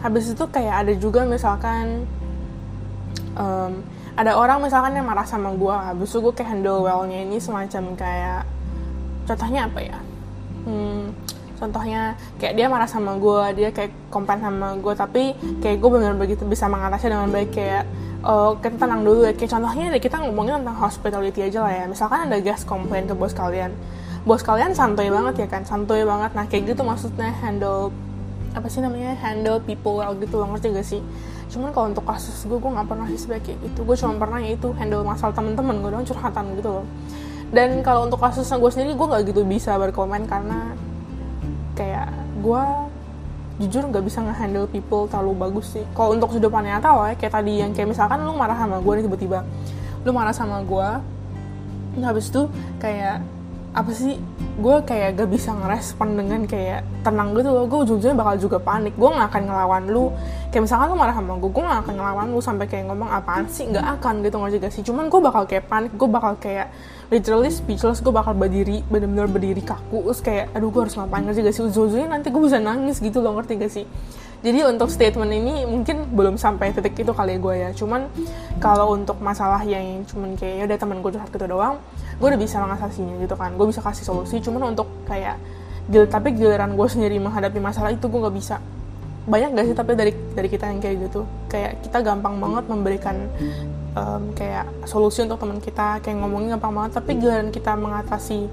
habis itu kayak ada juga misalkan um, ada orang misalkan yang marah sama gue habis itu gue kayak handle well-nya ini semacam kayak contohnya apa ya? Hmm, contohnya kayak dia marah sama gue dia kayak komplain sama gue tapi kayak gue benar begitu bisa mengatasi dengan baik kayak uh, kita tenang dulu ya. Kayak contohnya deh kita ngomongin tentang hospitality aja lah ya. Misalkan ada guest komplain ke bos kalian. Bos kalian santuy banget ya kan? Santuy banget. Nah kayak gitu maksudnya handle apa sih namanya handle people well gitu loh ngerti gak sih? Cuman kalau untuk kasus gue gue nggak pernah sih kayak gitu. Gue cuma pernah ya itu handle masalah temen-temen gue doang curhatan gitu loh. Dan kalau untuk kasusnya gue sendiri gue nggak gitu bisa berkomen karena kayak gue jujur nggak bisa ngehandle people terlalu bagus sih. Kalau untuk sudut pandang nyata ya kayak tadi yang kayak misalkan lu marah sama gue nih tiba-tiba. Lu marah sama gue habis itu kayak apa sih gue kayak gak bisa ngerespon dengan kayak tenang gitu loh. Gue ujung-ujungnya bakal juga panik. Gue gak akan ngelawan lu. Kayak misalkan lu marah sama gue gue gak akan ngelawan lu sampai kayak ngomong apaan sih. Nggak akan gitu ngerti gak sih. Cuman gue bakal kayak panik gue bakal kayak literally speechless. Gue bakal berdiri bener-bener berdiri kaku. Terus kayak aduh gue harus ngapain? Ngerti gak sih? Ujung-ujungnya nanti gue bisa nangis gitu loh. Ngerti gak sih? Jadi untuk statement ini mungkin belum sampai titik itu kali ya gue ya. Cuman kalau untuk masalah yang cuman kayak ya udah temen gue curhat gitu doang gue udah bisa mengatasinya gitu kan. Gue bisa kasih solusi cuman untuk kayak gil tapi giliran gue sendiri menghadapi masalah itu gue nggak bisa. Banyak gak sih tapi dari dari kita yang kayak gitu? Kayak kita gampang banget memberikan um, kayak solusi untuk teman kita kayak ngomongin gampang banget tapi giliran kita mengatasi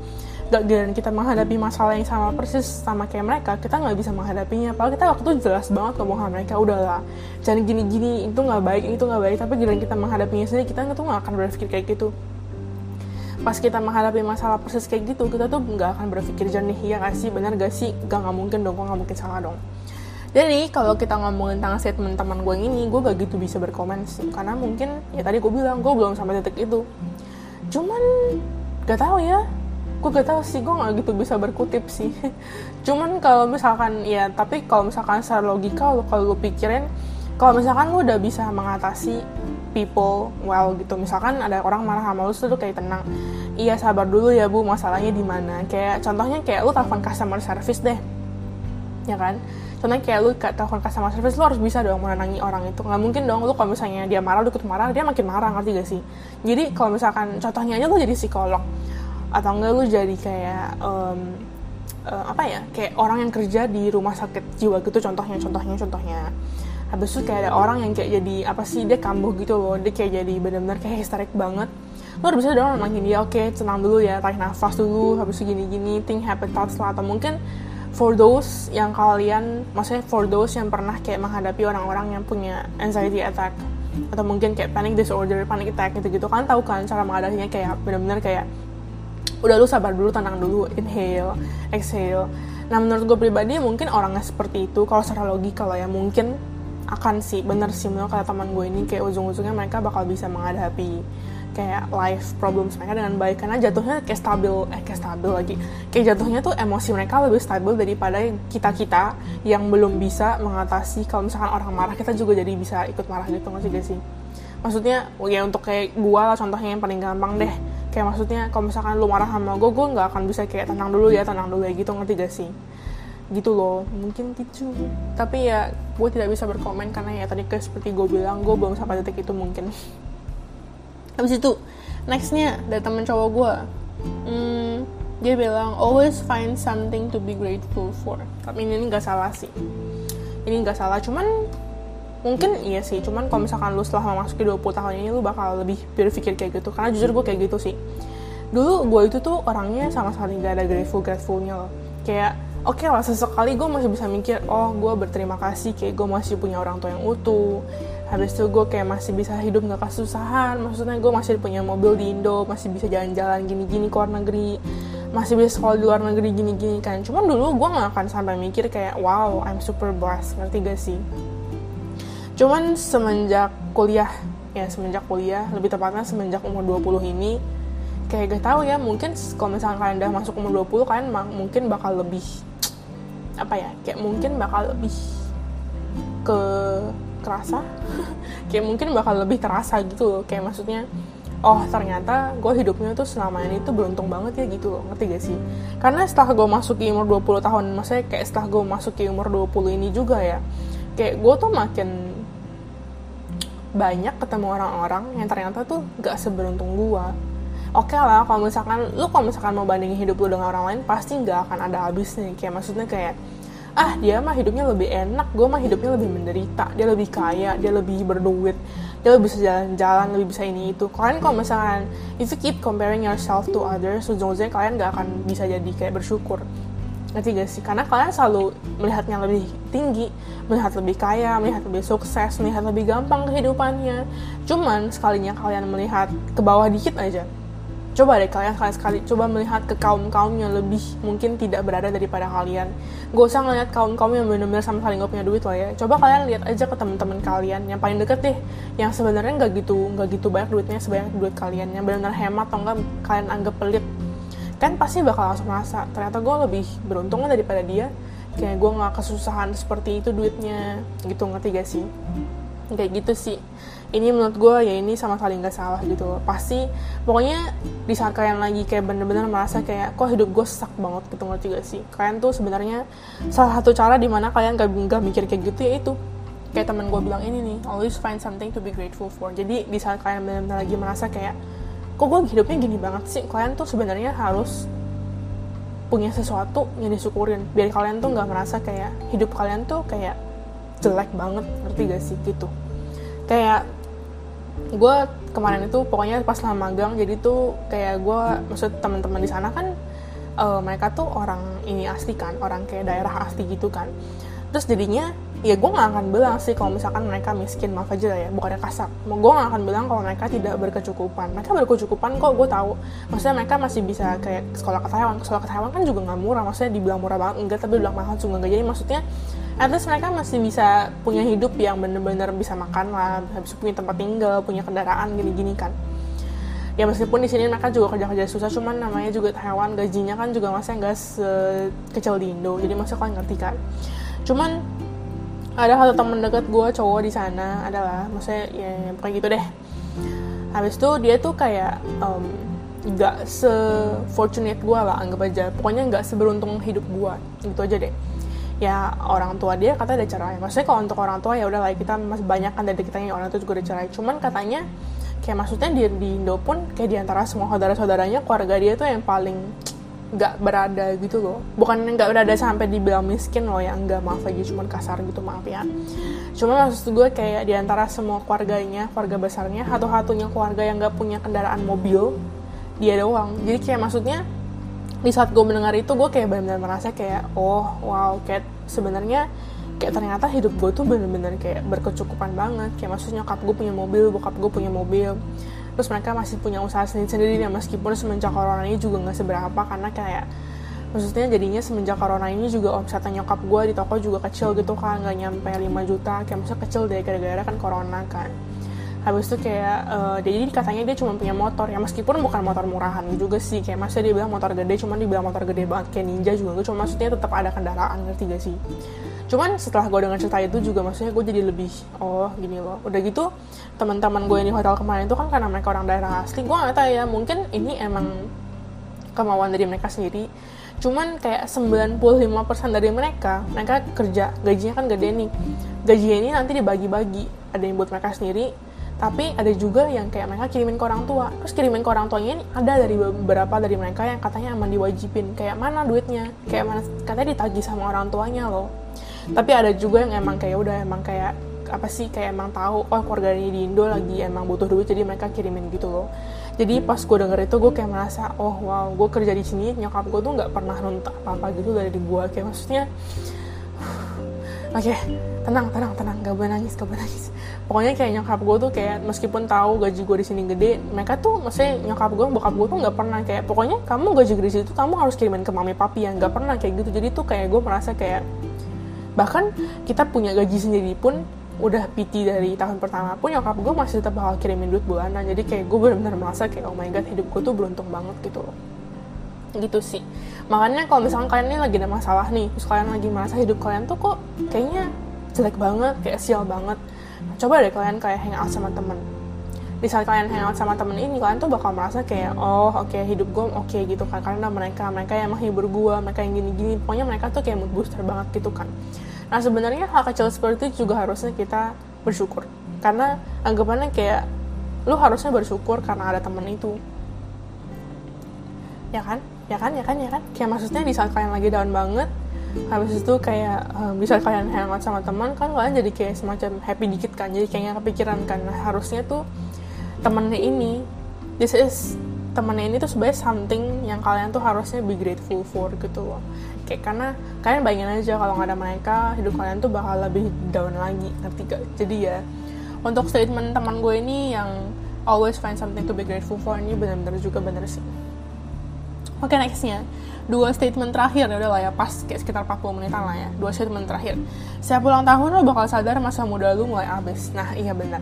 gak giliran kita menghadapi masalah yang sama persis sama kayak mereka kita nggak bisa menghadapinya. Padahal kita waktu itu jelas banget ngomong sama mereka udahlah jangan gini-gini itu nggak baik itu nggak baik. Tapi giliran kita menghadapinya sendiri kita tuh nggak akan berpikir kayak gitu pas kita menghadapi masalah persis kayak gitu kita tuh nggak akan berpikir jernih ya gak sih? Benar gak sih? Gak nggak mungkin dong gue nggak mungkin salah dong. Jadi kalau kita ngomongin tentang statement teman gue ini gue gak gitu bisa berkomen sih. Karena mungkin ya tadi gue bilang gue belum sampai titik itu. Cuman gak tahu ya. Gue gak tau sih gue gak gitu bisa berkutip sih. Cuman kalau misalkan ya tapi kalau misalkan secara logika lo kalau lo pikirin kalau misalkan lo udah bisa mengatasi people well gitu. Misalkan ada orang marah sama lo tuh kayak tenang. Iya sabar dulu ya bu masalahnya di mana. Kayak contohnya kayak lo telepon customer service deh. Ya kan? Contohnya kayak lu telepon customer service lo harus bisa dong menenangi orang itu. Nggak mungkin dong lu kalau misalnya dia marah lu ikut marah dia makin marah ngerti gak sih? Jadi kalau misalkan contohnya aja lu jadi psikolog atau enggak lu jadi kayak um, uh, apa ya? Kayak orang yang kerja di rumah sakit jiwa gitu contohnya contohnya contohnya habis itu kayak ada orang yang kayak jadi apa sih dia kambuh gitu loh. Dia kayak jadi benar-benar kayak histerik banget. Lo harus bisa dong nenangin dia oke okay, tenang dulu ya tarik nafas dulu habis itu gini-gini think happy thoughts lah. Atau mungkin for those yang kalian maksudnya for those yang pernah kayak menghadapi orang-orang yang punya anxiety attack atau mungkin kayak panic disorder, panic attack gitu-gitu kan tahu kan cara menghadapinya kayak benar-benar kayak udah lu sabar dulu tenang dulu inhale exhale. Nah menurut gue pribadi mungkin orangnya seperti itu kalau secara logika kalau ya mungkin akan sih bener sih menurut kata teman gue ini kayak ujung-ujungnya mereka bakal bisa menghadapi kayak life problems mereka dengan baik karena jatuhnya kayak stabil eh kayak stabil lagi. Kayak jatuhnya tuh emosi mereka lebih stabil daripada kita kita yang belum bisa mengatasi kalau misalkan orang marah kita juga jadi bisa ikut marah gitu nggak sih sih? Maksudnya ya untuk kayak gue lah contohnya yang paling gampang deh. Kayak maksudnya kalau misalkan lu marah sama gue gue nggak akan bisa kayak tenang dulu ya tenang dulu ya gitu ngerti gak sih gitu loh. Mungkin gitu. Tapi ya gue tidak bisa berkomen karena ya tadi kayak seperti gue bilang gue belum sampai detik itu mungkin. Habis itu nextnya dari temen cowok gue hmm, dia bilang always find something to be grateful for. Tapi ini nggak salah sih. Ini nggak salah cuman mungkin iya sih. Cuman kalau misalkan lu setelah memasuki 20 tahun ini lu bakal lebih berpikir kayak gitu. Karena jujur gue kayak gitu sih. Dulu gue itu tuh orangnya sama sekali gak ada grateful gratefulnya loh. Kayak oke okay lah sesekali gue masih bisa mikir oh gue berterima kasih kayak gue masih punya orang tua yang utuh. Habis itu gue kayak masih bisa hidup gak kesusahan. Maksudnya gue masih punya mobil di Indo masih bisa jalan-jalan gini-gini ke luar negeri masih bisa sekolah di luar negeri gini-gini kan. Cuman dulu gue gak akan sampai mikir kayak wow I'm super blessed. Ngerti gak sih? Cuman semenjak kuliah ya semenjak kuliah lebih tepatnya semenjak umur 20 ini kayak gak tahu ya mungkin kalau misalnya kalian udah masuk umur 20 kalian mungkin bakal lebih apa ya kayak mungkin bakal lebih ke kerasa. Kayak mungkin bakal lebih terasa gitu loh. Kayak maksudnya oh ternyata gue hidupnya tuh selama ini tuh beruntung banget ya gitu loh. Ngerti gak sih? Karena setelah gue masuk ke umur 20 tahun maksudnya kayak setelah gue masuk ke umur 20 ini juga ya kayak gue tuh makin banyak ketemu orang-orang yang ternyata tuh gak seberuntung gue oke okay lah kalau misalkan lu kalau misalkan mau bandingin hidup lu dengan orang lain pasti nggak akan ada habisnya. Kayak maksudnya kayak ah dia mah hidupnya lebih enak gue mah hidupnya lebih menderita dia lebih kaya dia lebih berduit dia lebih bisa jalan-jalan lebih bisa ini itu. Kalian kalau misalkan if you keep comparing yourself to others ujung-ujungnya kalian gak akan bisa jadi kayak bersyukur. Ngerti gak sih? Karena kalian selalu melihatnya lebih tinggi melihat lebih kaya melihat lebih sukses melihat lebih gampang kehidupannya. Cuman sekalinya kalian melihat ke bawah dikit aja coba deh kalian sekali sekali coba melihat ke kaum kaum yang lebih mungkin tidak berada daripada kalian. Gak usah ngeliat kaum kaum yang benar-benar sama sekali gak punya duit loh ya. Coba kalian lihat aja ke teman-teman kalian yang paling deket deh yang sebenarnya nggak gitu nggak gitu banyak duitnya sebanyak duit kalian. Yang benar-benar hemat atau enggak kalian anggap pelit. Kan pasti bakal langsung merasa ternyata gue lebih beruntung daripada dia. Kayak gue nggak kesusahan seperti itu duitnya. Gitu ngerti gak sih? Kayak gitu sih ini menurut gue ya ini sama sekali nggak salah gitu pasti pokoknya di saat kalian lagi kayak bener-bener merasa kayak kok hidup gue sak banget gitu ngerti gak sih? Kalian tuh sebenarnya salah satu cara di mana kalian gak, gak mikir kayak gitu ya itu. Kayak temen gue bilang ini nih always find something to be grateful for. Jadi di saat kalian benar-benar lagi merasa kayak kok gue hidupnya gini banget sih? Kalian tuh sebenarnya harus punya sesuatu yang disyukurin biar kalian tuh nggak merasa kayak hidup kalian tuh kayak jelek banget ngerti gak sih? Gitu. Kayak gue kemarin itu pokoknya pas lama magang jadi tuh kayak gue maksud teman-teman di sana kan uh, mereka tuh orang ini asli kan orang kayak daerah asli gitu kan. Terus jadinya ya gue gak akan bilang sih kalau misalkan mereka miskin maaf aja lah ya bukannya kasar. Gue gak akan bilang kalau mereka tidak berkecukupan. Mereka berkecukupan kok gue tahu. Maksudnya mereka masih bisa kayak sekolah ke Taiwan. Sekolah ke Taiwan kan juga nggak murah maksudnya dibilang murah banget enggak tapi bilang mahal juga enggak jadi maksudnya at least mereka masih bisa punya hidup yang bener-bener bisa makan lah bisa punya tempat tinggal punya kendaraan gini-gini kan. Ya meskipun di sini mereka juga kerja-kerja susah cuman namanya juga Taiwan gajinya kan juga masih nggak sekecil di Indo jadi masa kalian ngerti kan. Cuman ada satu temen deket gue cowok di sana adalah maksudnya ya, ya pokoknya gitu deh. Habis itu dia tuh kayak um, nggak se fortunate gue lah anggap aja. Pokoknya nggak seberuntung hidup gue gitu aja deh ya orang tua dia katanya ada cerai. Maksudnya kalau untuk orang tua ya udah lah kita masih banyak kan dari kita yang orang tua juga udah cerai. Cuman katanya kayak maksudnya di, di Indo pun kayak di antara semua saudara-saudaranya keluarga dia tuh yang paling nggak berada gitu loh. Bukan nggak berada sampai dibilang miskin loh yang nggak maaf aja cuman kasar gitu maaf ya. Cuma maksud gue kayak di antara semua keluarganya keluarga besarnya satu-satunya keluarga yang nggak punya kendaraan mobil dia doang. Jadi kayak maksudnya di saat gue mendengar itu gue kayak benar-benar merasa kayak oh wow kayak sebenarnya kayak ternyata hidup gue tuh bener-bener kayak berkecukupan banget. Kayak maksudnya nyokap gue punya mobil bokap gue punya mobil. Terus mereka masih punya usaha sendiri-sendiri ya meskipun semenjak corona ini juga nggak seberapa karena kayak maksudnya jadinya semenjak corona ini juga omsetnya nyokap gue di toko juga kecil gitu kan nggak nyampe 5 juta. Kayak maksudnya kecil deh gara-gara kan corona kan habis itu kayak uh, jadi katanya dia cuma punya motor. Ya meskipun bukan motor murahan juga sih. Kayak masa dia bilang motor gede cuman dibilang motor gede banget. Kayak ninja juga gue cuma maksudnya tetap ada kendaraan ngerti gak sih? Cuman setelah gue dengar cerita itu juga maksudnya gue jadi lebih oh gini loh. Udah gitu teman-teman gue yang di hotel kemarin itu kan karena mereka orang daerah asli gue nggak tahu ya. Mungkin ini emang kemauan dari mereka sendiri. Cuman kayak 95% dari mereka mereka kerja. Gajinya kan gede nih. Gajinya ini nanti dibagi-bagi. Ada yang buat mereka sendiri tapi ada juga yang kayak mereka kirimin ke orang tua. Terus kirimin ke orang tuanya ini ada dari beberapa dari mereka yang katanya emang diwajibin. Kayak mana duitnya? Kayak mana katanya ditagih sama orang tuanya loh. Tapi ada juga yang emang kayak udah emang kayak apa sih kayak emang tahu oh keluarga ini di Indo lagi emang butuh duit jadi mereka kirimin gitu loh. Jadi pas gue denger itu gue kayak merasa oh wow gue kerja di sini nyokap gue tuh nggak pernah nuntut apa apa gitu dari gue kayak maksudnya oke okay, tenang tenang tenang gak boleh nangis gak boleh nangis pokoknya kayak nyokap gue tuh kayak meskipun tahu gaji gue di sini gede mereka tuh maksudnya nyokap gue bokap gue tuh nggak pernah kayak pokoknya kamu gaji gede situ kamu harus kirimin ke mami papi yang nggak pernah kayak gitu. Jadi tuh kayak gue merasa kayak bahkan kita punya gaji sendiri pun udah PT dari tahun pertama pun nyokap gue masih tetap bakal kirimin duit bulanan. Jadi kayak gue benar-benar merasa kayak oh my god hidup gue tuh beruntung banget gitu loh. Gitu sih. Makanya kalau misalkan kalian ini lagi ada masalah nih terus kalian lagi merasa hidup kalian tuh kok kayaknya jelek banget kayak sial banget coba deh kalian kayak hangout sama temen. Di saat kalian hangout sama temen ini kalian tuh bakal merasa kayak oh oke okay, hidup gue oke okay, gitu kan. Karena mereka mereka yang menghibur gue mereka yang gini-gini. Pokoknya mereka tuh kayak mood booster banget gitu kan. Nah sebenarnya hal kecil seperti itu juga harusnya kita bersyukur. Karena anggapannya kayak lu harusnya bersyukur karena ada temen itu. Ya kan? Ya kan? Ya kan? Ya kan? Kayak maksudnya di saat kalian lagi down banget habis itu kayak um, bisa kalian hangout sama teman kan kalian jadi kayak semacam happy dikit kan jadi kayaknya kepikiran kan. Nah, harusnya tuh temennya ini this is temennya ini tuh sebenarnya something yang kalian tuh harusnya be grateful for gitu loh. Kayak karena kalian bayangin aja kalau nggak ada mereka hidup kalian tuh bakal lebih down lagi ngerti gak jadi ya untuk statement teman gue ini yang always find something to be grateful for ini benar-benar juga bener sih. Oke okay, nextnya dua statement terakhir. Ya udah lah ya pas kayak sekitar 40 menitan lah ya. Dua statement terakhir. Setiap ulang tahun lo bakal sadar masa muda lu mulai habis. Nah iya benar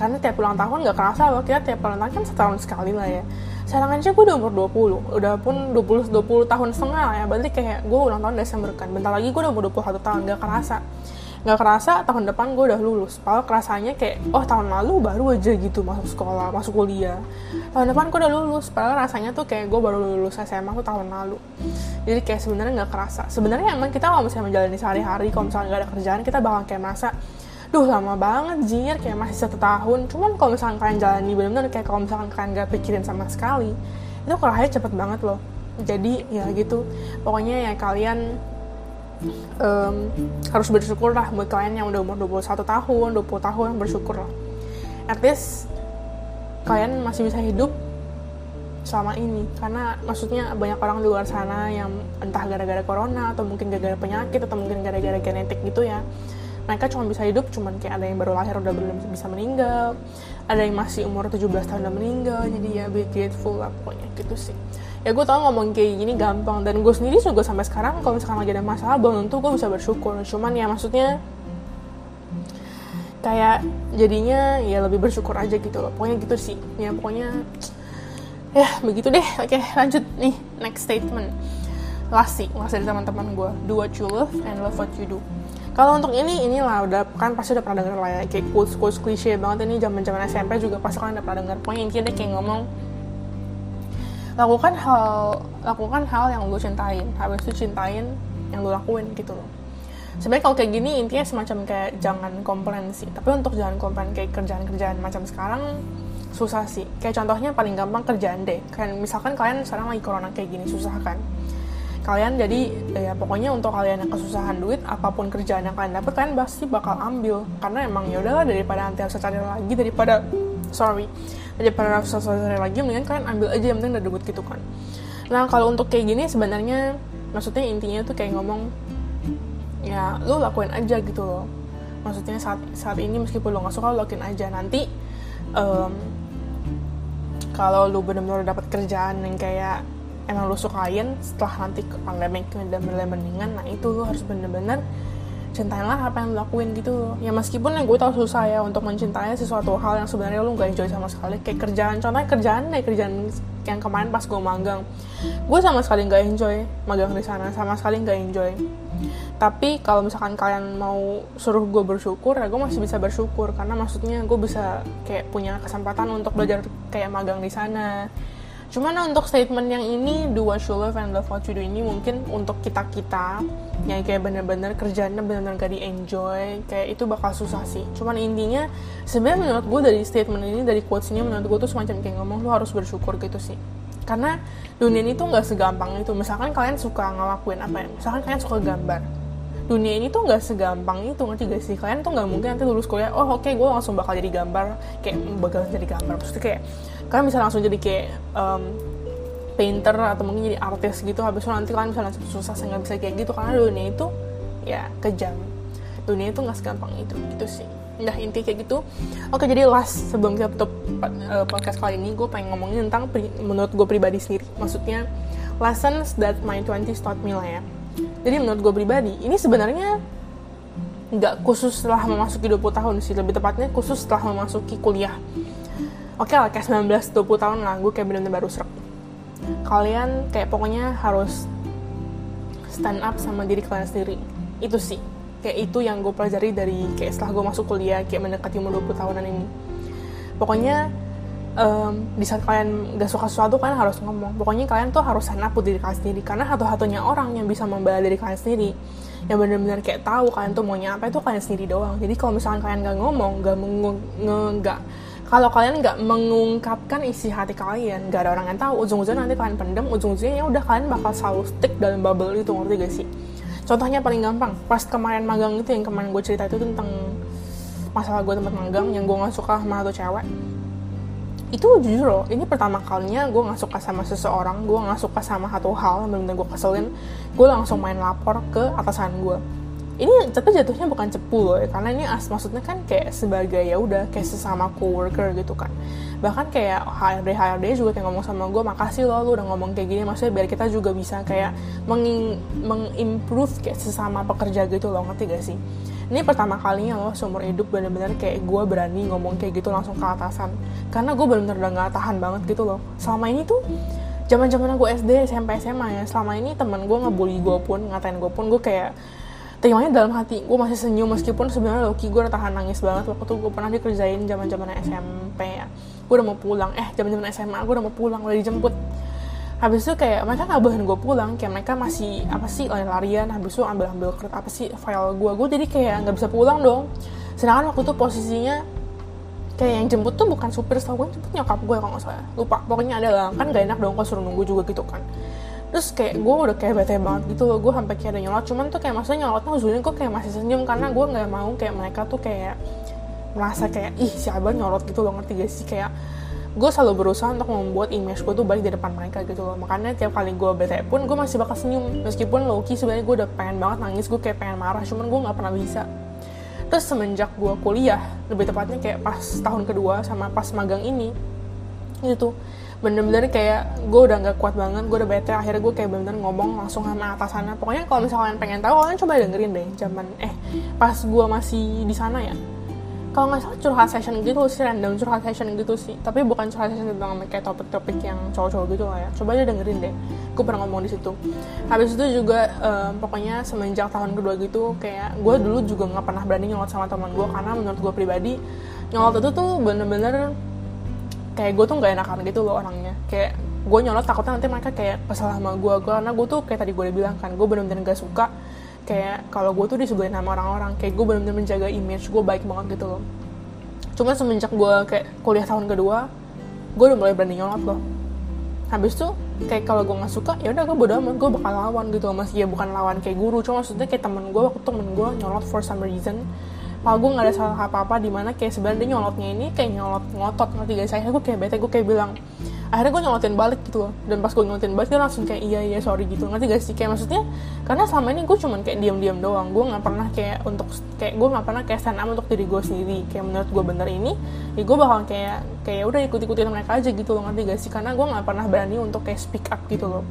karena tiap ulang tahun gak kerasa loh kita tiap ulang tahun kan setahun sekali lah ya. Sekarang aja gue udah umur 20 udah pun 20 20 tahun setengah lah ya. Berarti kayak gue ulang tahun Desember kan. Bentar lagi gue udah umur 21 tahun gak kerasa. Nggak kerasa tahun depan gue udah lulus. Padahal kerasanya kayak oh tahun lalu baru aja gitu masuk sekolah masuk kuliah tahun depan gue udah lulus padahal rasanya tuh kayak gue baru lulus SMA tuh tahun lalu. Jadi kayak sebenarnya nggak kerasa. Sebenarnya emang kita kalau misalnya menjalani sehari-hari kalau misalnya nggak ada kerjaan kita bakal kayak merasa duh lama banget jir kayak masih satu tahun. Cuman kalau misalnya kalian jalani benar-benar kayak kalau misalkan kalian nggak pikirin sama sekali itu kerahnya cepet banget loh. Jadi ya gitu. Pokoknya ya kalian um, harus bersyukur lah buat kalian yang udah umur 21 tahun, 20 tahun bersyukur lah. At least kalian masih bisa hidup selama ini. Karena maksudnya banyak orang di luar sana yang entah gara-gara corona atau mungkin gara-gara penyakit atau mungkin gara-gara genetik gitu ya. Mereka cuma bisa hidup cuman kayak ada yang baru lahir udah belum bisa meninggal ada yang masih umur 17 tahun udah meninggal jadi ya be grateful lah pokoknya gitu sih. Ya gue tau ngomong kayak gini gampang dan gue sendiri juga sampai sekarang kalau misalkan lagi ada masalah belum tentu gue bisa bersyukur. Cuman ya maksudnya kayak jadinya ya lebih bersyukur aja gitu loh. Pokoknya gitu sih. Ya pokoknya ya begitu deh. Oke lanjut nih. Next statement. Last sih last dari teman-teman gue do what you love and love what you do. Kalau untuk ini inilah udah kan pasti udah pernah denger lah ya. Kayak quotes quotes klise banget ini zaman zaman SMP juga pasti kalian udah pernah denger. Pokoknya intinya deh kayak ngomong lakukan hal lakukan hal yang lu cintain. Habis itu cintain yang lu lakuin gitu loh sebenarnya kalau kayak gini intinya semacam kayak jangan komplain sih. Tapi untuk jangan komplain kayak kerjaan-kerjaan macam sekarang susah sih. Kayak contohnya paling gampang kerjaan deh. Kayak misalkan kalian sekarang lagi corona kayak gini susah kan? Kalian jadi ya pokoknya untuk kalian yang kesusahan duit apa pun kerjaan yang kalian dapat kalian pasti bakal ambil. Karena emang ya udahlah daripada nanti harus cari lagi daripada sorry daripada rasa sorry lagi mendingan kalian ambil aja yang penting udah debut gitu kan. Nah kalau untuk kayak gini sebenarnya maksudnya intinya tuh kayak ngomong ya lu lakuin aja gitu loh. Maksudnya saat saat ini meskipun lo nggak suka lo lakuin aja. Nanti um, kalau lu benar-benar dapat kerjaan yang kayak emang lu sukain setelah nanti pandemi udah mulai mendingan nah itu lu harus bener-bener cintailah apa yang lo lakuin gitu. Ya meskipun yang gue tau susah ya untuk mencintai sesuatu hal yang sebenarnya lo gak enjoy sama sekali. Kayak kerjaan contohnya kerjaan deh kerjaan yang kemarin pas gue magang. Gue sama sekali gak enjoy magang di sana sama sekali gak enjoy. Tapi kalau misalkan kalian mau suruh gue bersyukur ya gue masih bisa bersyukur. Karena maksudnya gue bisa kayak punya kesempatan untuk belajar kayak magang di sana Cuman untuk statement yang ini do what you love and love what you do ini mungkin untuk kita kita yang kayak bener-bener kerjanya bener-bener gak di enjoy kayak itu bakal susah sih. Cuman intinya sebenarnya menurut gue dari statement ini dari quotes ini menurut gue tuh semacam kayak ngomong lu harus bersyukur gitu sih. Karena dunia ini tuh nggak segampang itu. Misalkan kalian suka ngelakuin apa ya? Misalkan kalian suka gambar dunia ini tuh nggak segampang itu ngerti gak sih kalian tuh nggak mungkin nanti lulus kuliah oh oke okay, gue langsung bakal jadi gambar kayak bakal jadi gambar maksudnya kayak kalian bisa langsung jadi kayak um, painter atau mungkin jadi artis gitu. Habis itu nanti kalian bisa langsung susah nggak bisa kayak gitu. Karena dunia itu ya kejam. Dunia itu nggak segampang itu gitu sih. Nah inti kayak gitu. Oke jadi last sebelum kita tutup uh, podcast kali ini Gue pengen ngomongin tentang menurut gue pribadi sendiri. Maksudnya Lessons that my 20s taught me lah ya. Jadi menurut gue pribadi Ini sebenarnya nggak khusus setelah memasuki 20 tahun sih. Lebih tepatnya khusus setelah memasuki kuliah oke okay lah kayak 19 20 tahun lah gue kayak bener-bener baru serak. Kalian kayak pokoknya harus stand up sama diri kalian sendiri. Itu sih. Kayak itu yang gue pelajari dari kayak setelah gue masuk kuliah kayak mendekati umur 20 tahunan ini. Pokoknya um, di saat kalian gak suka sesuatu kalian harus ngomong. Pokoknya kalian tuh harus stand up diri kalian sendiri. Karena satu-satunya orang yang bisa membela diri kalian sendiri yang benar-benar kayak tahu kalian tuh maunya apa itu kalian sendiri doang. Jadi kalau misalnya kalian gak ngomong gak nggak kalau kalian nggak mengungkapkan isi hati kalian gak ada orang yang tahu ujung-ujungnya nanti kalian pendem ujung-ujungnya ya udah kalian bakal selalu stick dalam bubble itu ngerti gak sih? Contohnya paling gampang pas kemarin magang itu yang kemarin gue cerita itu tentang masalah gue tempat magang yang gue nggak suka sama satu cewek. Itu jujur loh ini pertama kalinya gue nggak suka sama seseorang gue nggak suka sama satu hal yang benar gue keselin gue langsung main lapor ke atasan gue ini tapi jatuhnya bukan cepu loh ya karena ini as maksudnya kan kayak sebagai ya udah kayak sesama coworker gitu kan. Bahkan kayak HRD HRD juga kayak ngomong sama gue makasih loh lu udah ngomong kayak gini. Maksudnya biar kita juga bisa kayak mengimprove kayak sesama pekerja gitu loh ngerti gak sih? Ini pertama kalinya loh seumur hidup bener-bener kayak gue berani ngomong kayak gitu langsung ke atasan. Karena gue bener-bener udah gak tahan banget gitu loh. Selama ini tuh zaman zaman gue SD SMP SMA ya selama ini teman gue ngebully gue pun ngatain gue pun gue kayak terimanya dalam hati gue masih senyum meskipun sebenarnya Loki gue udah tahan nangis banget waktu gue pernah dikerjain zaman zaman SMP ya. Gue udah mau pulang eh zaman zaman SMA gue udah mau pulang udah dijemput. Habis itu kayak mereka nggak bolehin gue pulang kayak mereka masih apa sih lari-larian habis itu ambil-ambil kertas apa sih file gue gue jadi kayak nggak bisa pulang dong. Sedangkan waktu itu posisinya kayak yang jemput tuh bukan supir setahu gue jemput nyokap gue kalau nggak salah. Lupa pokoknya ada lah. Kan gak enak dong kalau suruh nunggu juga gitu kan terus kayak gue udah kayak bete banget gitu loh gue sampai kayak ada nyolot. Cuman tuh kayak maksudnya nyolotnya ujungnya gue kayak masih senyum karena gue nggak mau kayak mereka tuh kayak merasa kayak ih si abang nyolot gitu loh ngerti gak sih? Kayak gue selalu berusaha untuk membuat image gue tuh baik di depan mereka gitu loh. Makanya tiap kali gue bete pun gue masih bakal senyum. Meskipun Loki sebenarnya gue udah pengen banget nangis gue kayak pengen marah cuman gue nggak pernah bisa. Terus semenjak gue kuliah lebih tepatnya kayak pas tahun kedua sama pas magang ini gitu bener-bener kayak gue udah nggak kuat banget gue udah bete akhirnya gue kayak bener-bener ngomong langsung sama atasannya. Pokoknya kalau misalnya pengen tahu kalian coba dengerin deh zaman eh pas gue masih di sana ya. Kalau nggak salah curhat session gitu sih random curhat session gitu sih. Tapi bukan curhat session tentang kayak topik-topik yang cowok-cowok gitu lah ya. Coba aja dengerin deh. Gue pernah ngomong di situ. Habis itu juga um, pokoknya semenjak tahun kedua gitu kayak gue dulu juga nggak pernah berani nyolot sama teman gue karena menurut gue pribadi nyolot itu tuh bener-bener kayak gue tuh nggak enakan gitu loh orangnya. Kayak gue nyolot takutnya nanti mereka kayak kesal sama gue karena gue tuh kayak tadi gue udah bilang kan gue bener-bener gak suka kayak kalau gue tuh disebelin sama orang-orang. Kayak gue benar-benar menjaga image gue baik banget gitu loh. Cuma semenjak gue kayak kuliah tahun kedua gue udah mulai berani nyolot loh. Habis tuh kayak kalau gue nggak suka ya udah gue bodo amat gue bakal lawan gitu loh. Masih ya bukan lawan kayak guru cuma maksudnya kayak temen gue waktu temen gue nyolot for some reason kalau gue nggak ada salah apa-apa di mana kayak sebenarnya nyolotnya ini kayak nyolot ngotot ngerti guys saya gue kayak bete gue kayak bilang akhirnya gue nyolotin balik gitu loh. Dan pas gue nyolotin balik dia langsung kayak iya iya sorry gitu. Ngerti gak sih? Kayak maksudnya karena selama ini gue cuman kayak diam-diam doang. Gue nggak pernah kayak untuk kayak gue nggak pernah kayak stand up untuk diri gue sendiri. Kayak menurut gue bener ini ya gue bakal kayak kayak udah ikut-ikutin mereka aja gitu loh. Ngerti gak sih? Karena gue nggak pernah berani untuk kayak speak up gitu loh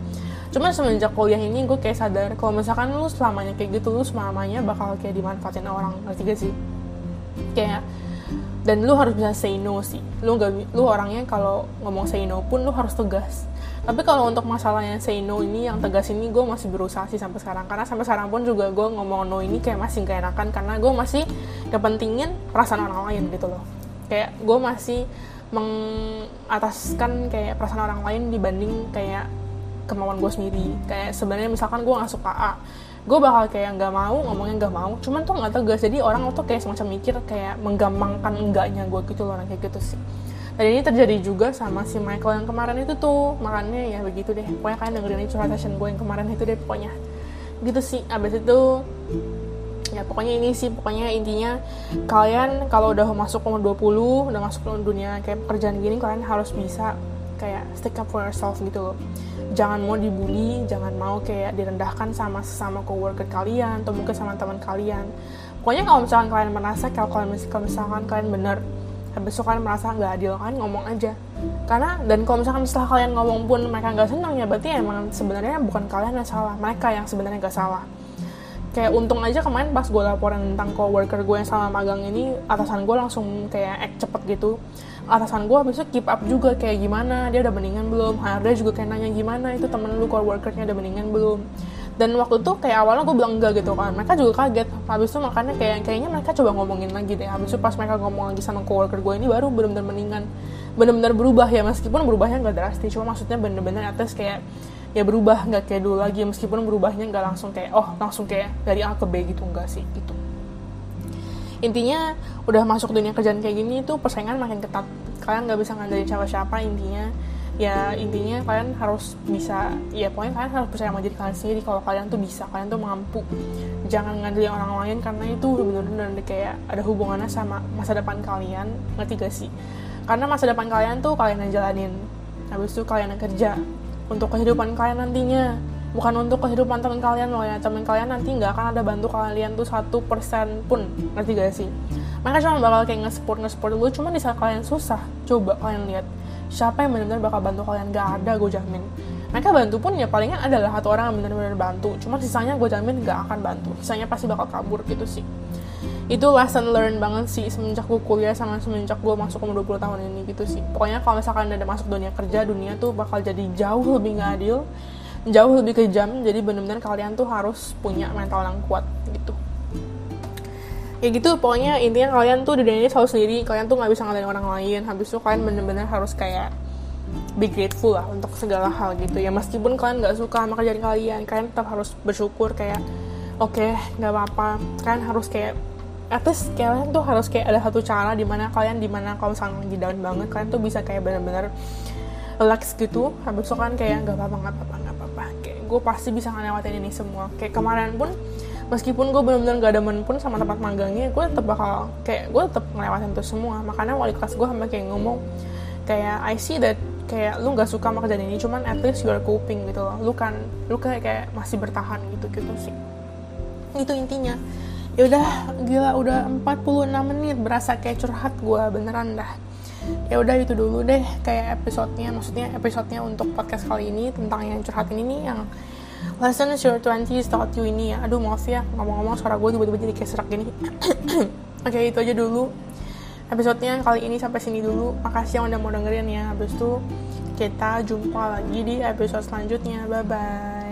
Cuma semenjak kuliah ini gue kayak sadar kalau misalkan lu selamanya kayak gitu lu selamanya bakal kayak dimanfaatin orang. Ngerti gak sih? Kayak dan lu harus bisa say no sih. Lu gak lu orangnya kalau ngomong say no pun lu harus tegas. Tapi kalau untuk masalah yang say no ini yang tegas ini gue masih berusaha sih sampai sekarang. Karena sampai sekarang pun juga gue ngomong no ini kayak masih gak enakan karena gue masih kepentingin perasaan orang lain gitu loh. Kayak gue masih mengataskan kayak perasaan orang lain dibanding kayak kemauan gue sendiri. Kayak sebenarnya misalkan gue nggak suka A gue bakal kayak nggak mau ngomongnya nggak mau. Cuman tuh nggak tegas. Jadi orang tuh kayak semacam mikir kayak menggampangkan enggaknya gue gitu loh kayak gitu sih. Dan ini terjadi juga sama si Michael yang kemarin itu tuh. Makanya ya begitu deh. Pokoknya kalian dengerin curhat session gue yang kemarin itu deh pokoknya. Gitu sih. Abis itu ya pokoknya ini sih. Pokoknya intinya kalian kalau udah masuk umur 20 udah masuk ke dunia kayak pekerjaan gini kalian harus bisa kayak stick up for yourself gitu loh. Jangan mau dibully jangan mau kayak direndahkan sama sesama coworker kalian atau mungkin sama teman kalian. Pokoknya kalau misalkan kalian merasa kalau kalian kalau misalkan kalian benar habis itu kalian merasa nggak adil kan ngomong aja. Karena dan kalau misalkan setelah kalian ngomong pun mereka nggak senang ya berarti emang sebenarnya bukan kalian yang salah mereka yang sebenarnya nggak salah. Kayak untung aja kemarin pas gue laporan tentang coworker gue yang sama magang ini atasan gue langsung kayak act cepet gitu atasan gue habis keep up juga kayak gimana dia udah mendingan belum? HRD juga kayak nanya gimana itu temen lu coworkernya udah mendingan belum? Dan waktu itu kayak awalnya gue bilang enggak gitu kan mereka juga kaget. Habis itu makanya kayak kayaknya mereka coba ngomongin lagi deh. Habis itu pas mereka ngomong lagi sama coworker gue ini baru benar-benar mendingan benar-benar berubah ya. Meskipun berubahnya nggak drastis cuma maksudnya bener-bener atas kayak ya berubah nggak kayak dulu lagi. Meskipun berubahnya nggak langsung kayak oh langsung kayak dari A ke B gitu enggak sih gitu intinya udah masuk dunia kerjaan kayak gini tuh persaingan makin ketat. Kalian nggak bisa ngandelin siapa-siapa intinya. Ya intinya kalian harus bisa ya pokoknya kalian harus percaya sama diri kalian sendiri kalau kalian tuh bisa kalian tuh mampu. Jangan ngandelin orang lain karena itu bener-bener kayak ada hubungannya sama masa depan kalian. Ngerti gak sih? Karena masa depan kalian tuh kalian yang jalanin. Habis itu kalian yang kerja untuk kehidupan kalian nantinya bukan untuk kehidupan teman kalian loh ya. Teman kalian nanti nggak akan ada bantu kalian tuh satu persen pun. Ngerti gak sih? Mereka cuma bakal kayak nge-support nge-support dulu. Cuma di saat kalian susah coba kalian lihat siapa yang benar-benar bakal bantu kalian. Gak ada gue jamin. Mereka bantu pun ya palingan adalah satu orang yang benar-benar bantu. Cuma sisanya gue jamin gak akan bantu. Sisanya pasti bakal kabur gitu sih. Itu lesson learn banget sih semenjak gue kuliah sama semenjak gue masuk umur 20 tahun ini gitu sih. Pokoknya kalau misalkan udah masuk dunia kerja dunia tuh bakal jadi jauh lebih gak adil jauh lebih kejam jadi benar-benar kalian tuh harus punya mental yang kuat gitu. Ya gitu pokoknya intinya kalian tuh di dunia ini selalu sendiri kalian tuh nggak bisa ngalahin orang lain habis itu kalian bener-bener harus kayak be grateful lah untuk segala hal gitu. Ya meskipun kalian nggak suka sama kerjaan kalian kalian tetap harus bersyukur kayak oke okay, nggak apa-apa. Kalian harus kayak at least kalian tuh harus kayak ada satu cara di mana kalian di mana kalau misalnya lagi down banget kalian tuh bisa kayak bener-bener relax gitu. Habis itu kan kayak nggak apa-apa nggak apa-apa gue pasti bisa ngelewatin ini semua. Kayak kemarin pun meskipun gue benar-benar gak demen pun sama tempat magangnya gue tetap bakal kayak gue tetap ngelewatin itu semua. Makanya wali kelas gue sampai kayak ngomong kayak I see that kayak lu nggak suka sama kerjaan ini cuman at least you are coping gitu loh. Lu kan lu kayak kayak masih bertahan gitu gitu sih. Itu intinya. Ya udah gila udah 46 menit berasa kayak curhat gue beneran dah ya udah itu dulu deh kayak episodenya maksudnya episodenya untuk podcast kali ini tentang yang curhat ini nih yang Lesson your 20s taught you ini ya. Aduh maaf ya, ngomong-ngomong suara gue tiba-tiba jadi kayak serak gini. Oke, okay, itu aja dulu. Episodenya kali ini sampai sini dulu. Makasih yang udah mau dengerin ya. Habis itu kita jumpa lagi di episode selanjutnya. Bye-bye.